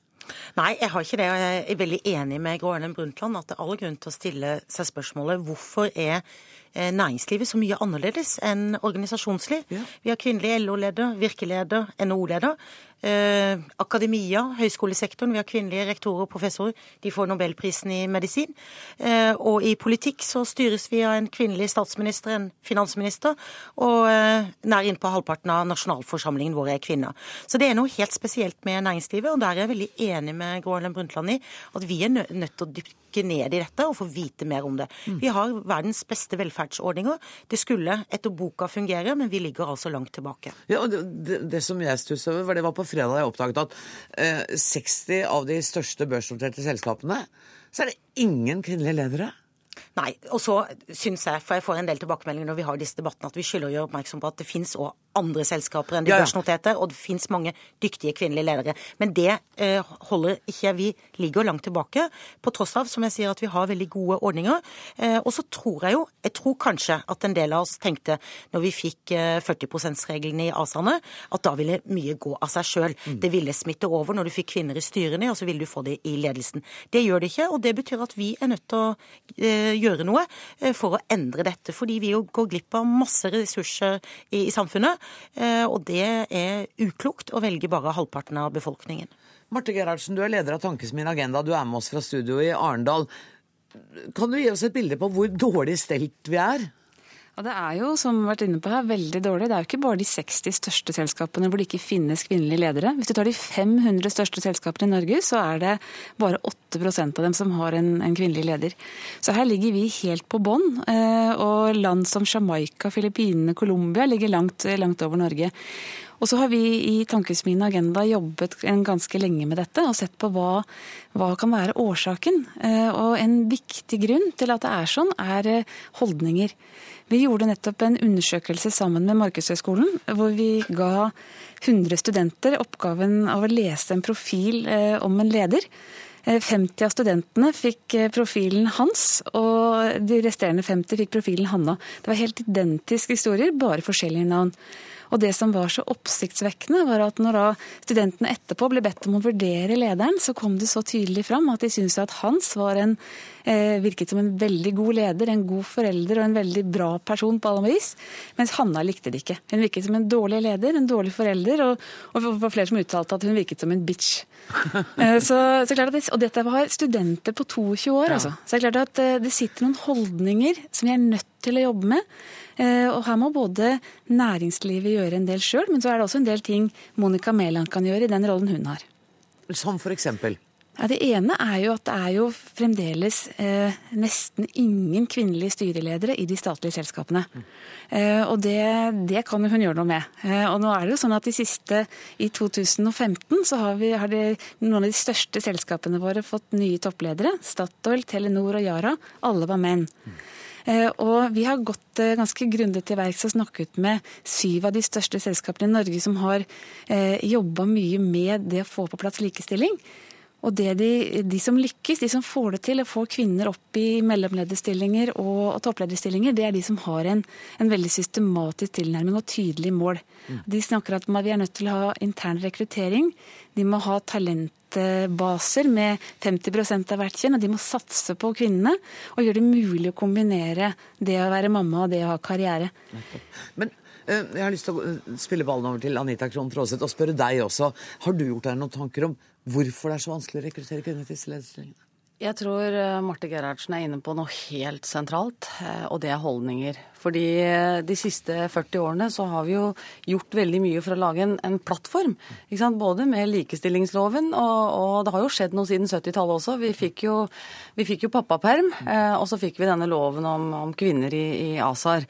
Nei, jeg har ikke det. og Jeg er veldig enig med Gro Erlend Brundtland at det er all grunn til å stille seg spørsmålet hvorfor er eh, næringslivet så mye annerledes enn organisasjonsliv. Vi har kvinnelig LO-leder, virkeleder, NHO-leder. Eh, akademia, høyskolesektoren, vi har kvinnelige rektorer og professorer. De får nobelprisen i medisin. Eh, og i politikk så styres vi av en kvinnelig statsminister, en finansminister, og eh, nær innpå halvparten av nasjonalforsamlingen vår er kvinner. Så det er noe helt spesielt med næringslivet, og der er jeg veldig enig med Gro Harlem Brundtland i at vi er nø nødt til å dykke ned i dette og få vite mer om det. Vi har verdens beste velferdsordninger. Det skulle etter boka fungere, men vi ligger altså langt tilbake. Ja, og det, det, det som jeg stusset over, var det var på fredag jeg oppdaget at eh, 60 av de største børsnoterte selskapene, så er det ingen kvinnelige ledere. Nei, og så syns jeg, for jeg får en del tilbakemeldinger når vi har disse debattene, at vi skylder å gjøre oppmerksom på at det fins òg andre selskaper enn de Ja, ja. børsnoterte, og det fins mange dyktige kvinnelige ledere. Men det eh, holder ikke Vi ligger langt tilbake, på tross av, som jeg sier, at vi har veldig gode ordninger. Eh, og så tror jeg jo, jeg tror kanskje at en del av oss tenkte når vi fikk eh, 40 %-regelen i ASA-ene, at da ville mye gå av seg sjøl. Det ville smitte over når du fikk kvinner i styrene, og så ville du få det i ledelsen. Det gjør det ikke, og det betyr at vi er nødt til å eh, gjøre noe eh, for å endre dette. Fordi vi jo går glipp av masse ressurser i, i samfunnet, eh, og det er uklokt å velge bare halvparten av befolkningen. Marte Gerhardsen, du er leder av Tankesmien Agenda. Du er med oss fra studio i Arendal. Kan du gi oss et bilde på hvor dårlig stelt vi er? Ja, Det er jo, som vi har vært inne på her, veldig dårlig. Det er jo ikke bare de 60 største selskapene hvor det ikke finnes kvinnelige ledere. Hvis du tar de 500 største selskapene i Norge, så er det bare 8% av dem som har en, en kvinnelig leder. Så her ligger vi helt på bånn. eh, Og land som Jamaica, Filippinene, Colombia ligger langt, langt over Norge. Og så har vi i Tankesmien Agenda jobbet ganske lenge med dette og sett på hva, hva kan være årsaken. Eh, Og en viktig grunn til at det er sånn, er eh, holdninger. Vi gjorde nettopp en undersøkelse sammen med Markedshøgskolen, hvor vi ga 100 studenter oppgaven av å lese en profil eh, om en leder. Eh, 50 av studentene fikk eh, profilen hans, og de resterende 50 fikk profilen Hanna. Det var helt identiske historier, bare forskjellige navn. Og det som var så oppsiktsvekkende, var at når da studentene etterpå ble bedt om å vurdere lederen, så kom det så tydelig fram at de syntes at Hans var en, eh, virket som en veldig god leder, en god forelder og en veldig bra person på alle vis, mens Hanna likte det ikke. Hun virket som en dårlig leder, en dårlig forelder, og, og det var flere som uttalte at hun virket som en bitch. Eh, så, så klart at det, og dette var studenter på 22 år, altså. Så det er klart at eh, det sitter noen holdninger som vi er nødt til å jobbe med. Eh, Og her må både næringslivet gjøre en del sjøl, men så er det også en del ting Monica Mæland kan gjøre i den rollen hun har. Som for eksempel? Ja, Det ene er jo at det er jo fremdeles eh, nesten ingen kvinnelige styreledere i de statlige selskapene. Eh, og det, det kan hun gjøre noe med. Eh, og nå er det jo sånn at de siste, i 2015, så har, vi, har de, noen av de største selskapene våre fått nye toppledere. Statoil, Telenor og Yara. Alle var menn. Eh, Og vi har gått eh, ganske grundig til verks og snakket med syv av de største selskapene i Norge som har eh, jobba mye med det å få på plass likestilling. Og det de, de som lykkes, de som får det til å få kvinner opp i mellomlederstillinger og, og topplederstillinger, det er de som har en, en veldig systematisk tilnærming og tydelig mål. De snakker at vi er nødt til å ha intern rekruttering. De må ha talentbaser med 50 av hvert kjønn, og de må satse på kvinnene og gjøre det mulig å kombinere det å være mamma og det å ha karriere. Men eh, jeg har lyst til å eh, spille ballen over til Anita Krohn Traaseth og spørre deg også. Har du gjort deg noen tanker om hvorfor det er så vanskelig å rekruttere kvinner til disse lederstillingene? Jeg tror eh, Marte Gerhardsen er inne på noe helt sentralt, eh, og det er holdninger. Fordi eh, de siste 40 årene så har vi jo gjort veldig mye for å lage en, en plattform. Både med likestillingsloven, og, og det har jo skjedd noe siden 70-tallet også. Vi fikk jo, vi fikk jo pappaperm, og så fikk vi denne loven om, om kvinner i, i ASAR.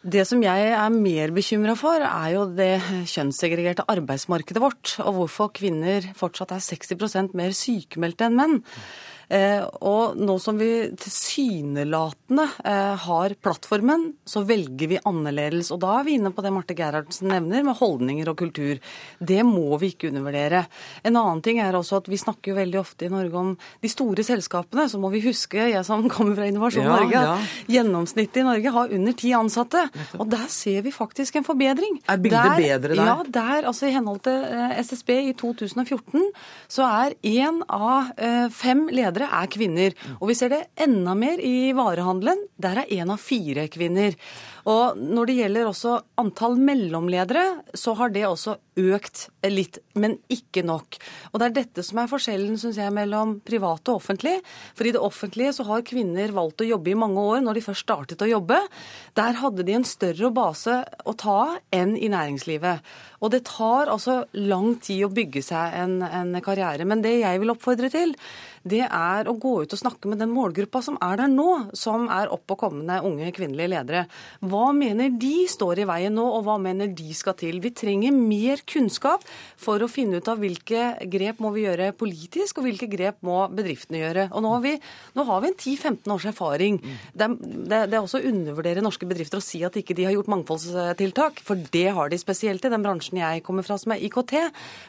Det som jeg er mer bekymra for, er jo det kjønnssegregerte arbeidsmarkedet vårt, og hvorfor kvinner fortsatt er 60% mer sykemeldte enn menn. Eh, og nå som vi tilsynelatende eh, har plattformen, så velger vi annerledes. Og da er vi inne på det Marte Gerhardsen nevner, med holdninger og kultur. Det må vi ikke undervurdere. En annen ting er også at vi snakker jo veldig ofte i Norge om de store selskapene. Så må vi huske, jeg som kommer fra Innovasjon Ja, Norge, ja. gjennomsnittet i Norge har under ti ansatte. Og der ser vi faktisk en forbedring. Er bildet bedre der? Ja, der, altså I henhold til eh, SSB i 2014 så er én av fem ledere er kvinner. Og vi ser det enda mer i varehandelen. Der er én av fire kvinner. Og når det gjelder også antall mellomledere, så har det også økt litt, men ikke nok. Og det er dette som er forskjellen, synes jeg, mellom privat og offentlig. For i det offentlige så har kvinner valgt å jobbe i mange år når de først startet å jobbe. Der hadde de en større base å ta enn i næringslivet. Og det tar altså lang tid å bygge seg en, en karriere. Men det jeg vil oppfordre til, det er å gå ut og snakke med den målgruppa som er der nå, som er opp og kommende unge kvinnelige ledere. Hva mener de står i veien nå, og hva mener de skal til? Vi trenger mer kunnskap for å finne ut av hvilke grep må vi gjøre politisk, og hvilke grep må bedriftene gjøre. Og nå har vi, nå har vi en 10-15 års erfaring. Det er, det, det er også å undervurdere norske bedrifter å si at ikke de har gjort mangfoldstiltak, for det har de spesielt i den bransjen jeg kommer fra, som er IKT.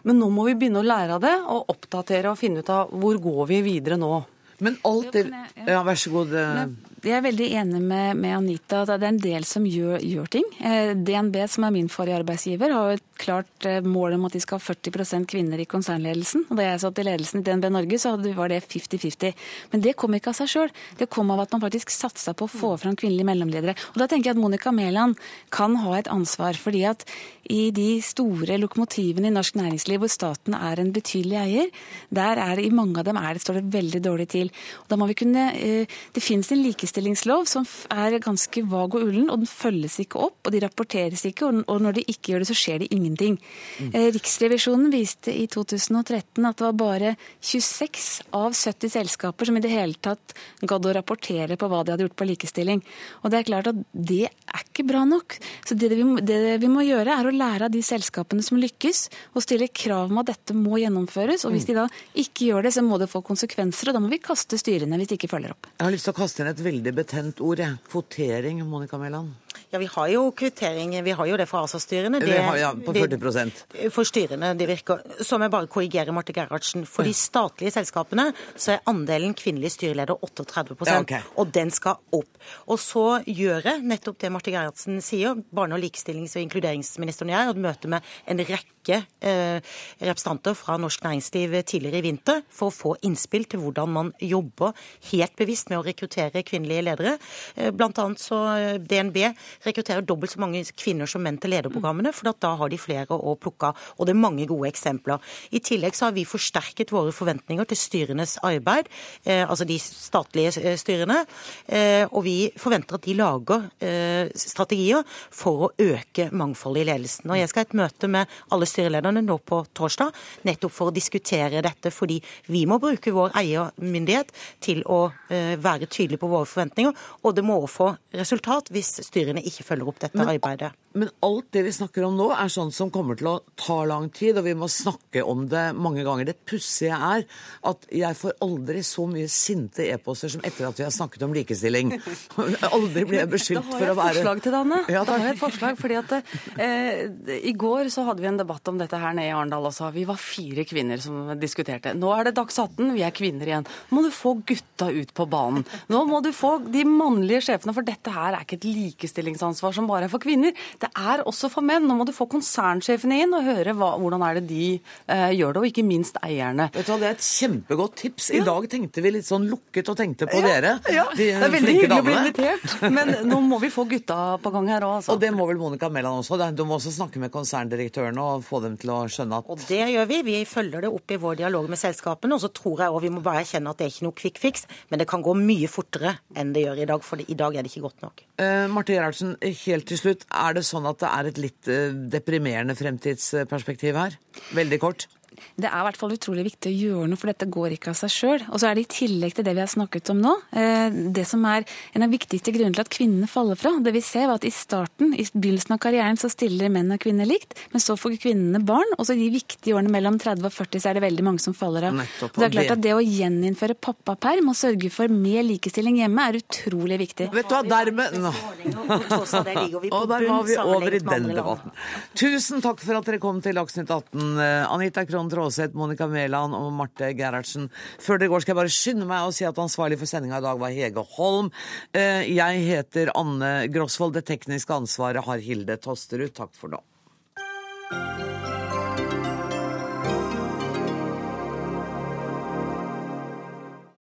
Men nå må vi begynne å lære av det, og oppdatere og finne ut av hvor går vi videre nå. Men alt det Ja, vær så god. eh, Jeg er veldig enig med, med Anita at det er en del som gjør, gjør ting. Eh, DNB, som er min forrige arbeidsgiver, har et klart eh, mål om at de skal ha 40% kvinner i konsernledelsen. Og Da jeg satt i ledelsen i DNB Norge, så var det 50-50. Men det kom ikke av seg sjøl. Det kom av at man faktisk satsa på å få fram kvinnelige mellomledere. Og Da tenker jeg at Monica Mæland kan ha et ansvar. fordi at i de store lokomotivene i norsk næringsliv hvor staten er en betydelig eier, der er det, i mange av dem er det, står det veldig dårlig til. Og da må vi kunne, eh, Det finnes en likestillingslov som er ganske vag og ullen, og den følges ikke opp, og de rapporteres ikke, og når de ikke gjør det, så skjer det ingenting. Mm. Riksrevisjonen viste i 2013 at det var bare 26 av 70 selskaper som i det hele tatt gadd å rapportere på hva de hadde gjort på likestilling. Og det er klart at det er ikke bra nok. Så det vi, må- det vi må gjøre, er å lære av de selskapene som lykkes, og stille krav om at dette må gjennomføres. Og hvis de da ikke gjør det, så må det få konsekvenser, og da må vi kaste styrene hvis de ikke følger opp. Jeg har lyst til å kaste inn et veldig betent ord, jeg. Kvotering, Monica Mæland. Ja, vi har jo kvittering. Vi har jo det for ASA-styrene. Har, ja, på 40% For styrene, det virker. Så må jeg bare korrigere Marte Gerhardsen. For de statlige selskapene så er andelen kvinnelige styreleder 38 Ja, okay. og den skal opp. Og så gjør jeg nettopp det Marte Gerhardsen sier. Barne-, og likestillings- og inkluderingsministeren og jeg hadde møte med en rekke eh, representanter fra norsk næringsliv tidligere i vinter for å få innspill til hvordan man jobber helt bevisst med å rekruttere kvinnelige ledere. Eh, Blant annet så eh, DNB rekrutterer dobbelt så mange kvinner som menn til lederprogrammene, for at da har de flere å plukke av. Og det er mange gode eksempler. I tillegg så har vi forsterket våre forventninger til styrenes arbeid, eh, altså de statlige styrene, eh, og vi forventer at de lager eh, strategier for å øke mangfoldet i ledelsen. Og jeg skal ha et møte med alle styrelederne nå på torsdag, nettopp for å diskutere dette, fordi vi må bruke vår eiermyndighet til å eh, være tydelige på våre forventninger, og det må også få resultat hvis styrene ikke følger opp dette Men- arbeidet. Men alt det vi snakker om nå, er sånn som kommer til å ta lang tid, og vi må snakke om det mange ganger. Det pussige er at jeg får aldri så mye sinte e-poster som etter at vi har snakket om likestilling. Aldri blir jeg beskyldt for å være Da har jeg et forslag til deg, Anne. Ja, da har jeg et forslag, fordi at eh, I går så hadde vi en debatt om dette her nede i Arendal også. Vi var fire kvinner som diskuterte. Nå er det Dags 18, vi er kvinner igjen. Nå må du få gutta ut på banen. Nå må du få de mannlige sjefene, for dette her er ikke et likestillingsansvar som bare er for kvinner. Det er også for menn. Nå må du få konsernsjefene inn og høre hva, hvordan er det de eh, gjør det, og ikke minst eierne. Vet du hva, Det er et kjempegodt tips. I dag tenkte vi litt sånn lukket og tenkte på Ja, dere. ja. de Det er veldig hyggelig å bli invitert, men nå må vi få gutta på gang her òg, altså. Og det må vel Monica Mæland også. Du må også snakke med konserndirektørene og få dem til å skjønne at Og det gjør vi. Vi følger det opp i vår dialog med selskapene. Og så tror jeg òg vi må bare erkjenne at det er ikke noe quick fix, men det kan gå mye fortere enn det gjør i dag. For i dag er det ikke godt nok. Eh, Marte Gerhardsen, helt til slutt. Er det sånn at det er et litt eh, deprimerende fremtidsperspektiv her? Veldig kort. Det er i hvert fall utrolig viktig å gjøre noe, for dette går ikke av seg sjøl. Og så er det i tillegg til det vi har snakket om nå, eh, det som er en av viktigste grunnene til at kvinnene faller fra. Det vi ser var at i starten, i begynnelsen av karrieren, så stiller menn og kvinner likt, men så får kvinnene barn, og så i de viktige årene mellom 30 og 40 så er det veldig mange som faller av. Nettopp, det er klart at det å gjeninnføre pappaperm og sørge for mer likestilling hjemme er utrolig viktig. Vet du hva, dermed Nå. Og der var vi over i den debatten. Tusen takk for at dere kom til Dagsnytt 18. Eh, Anita Krohn Jon Traaseth, Monica Mæland og Marte Gerhardsen. Før det går, skal jeg bare skynde meg å si at ansvarlig for sendinga i dag var Hege Holm. Eh, jeg heter Anne Grosvold. Det tekniske ansvaret har Hilde Tosterud. Takk for nå.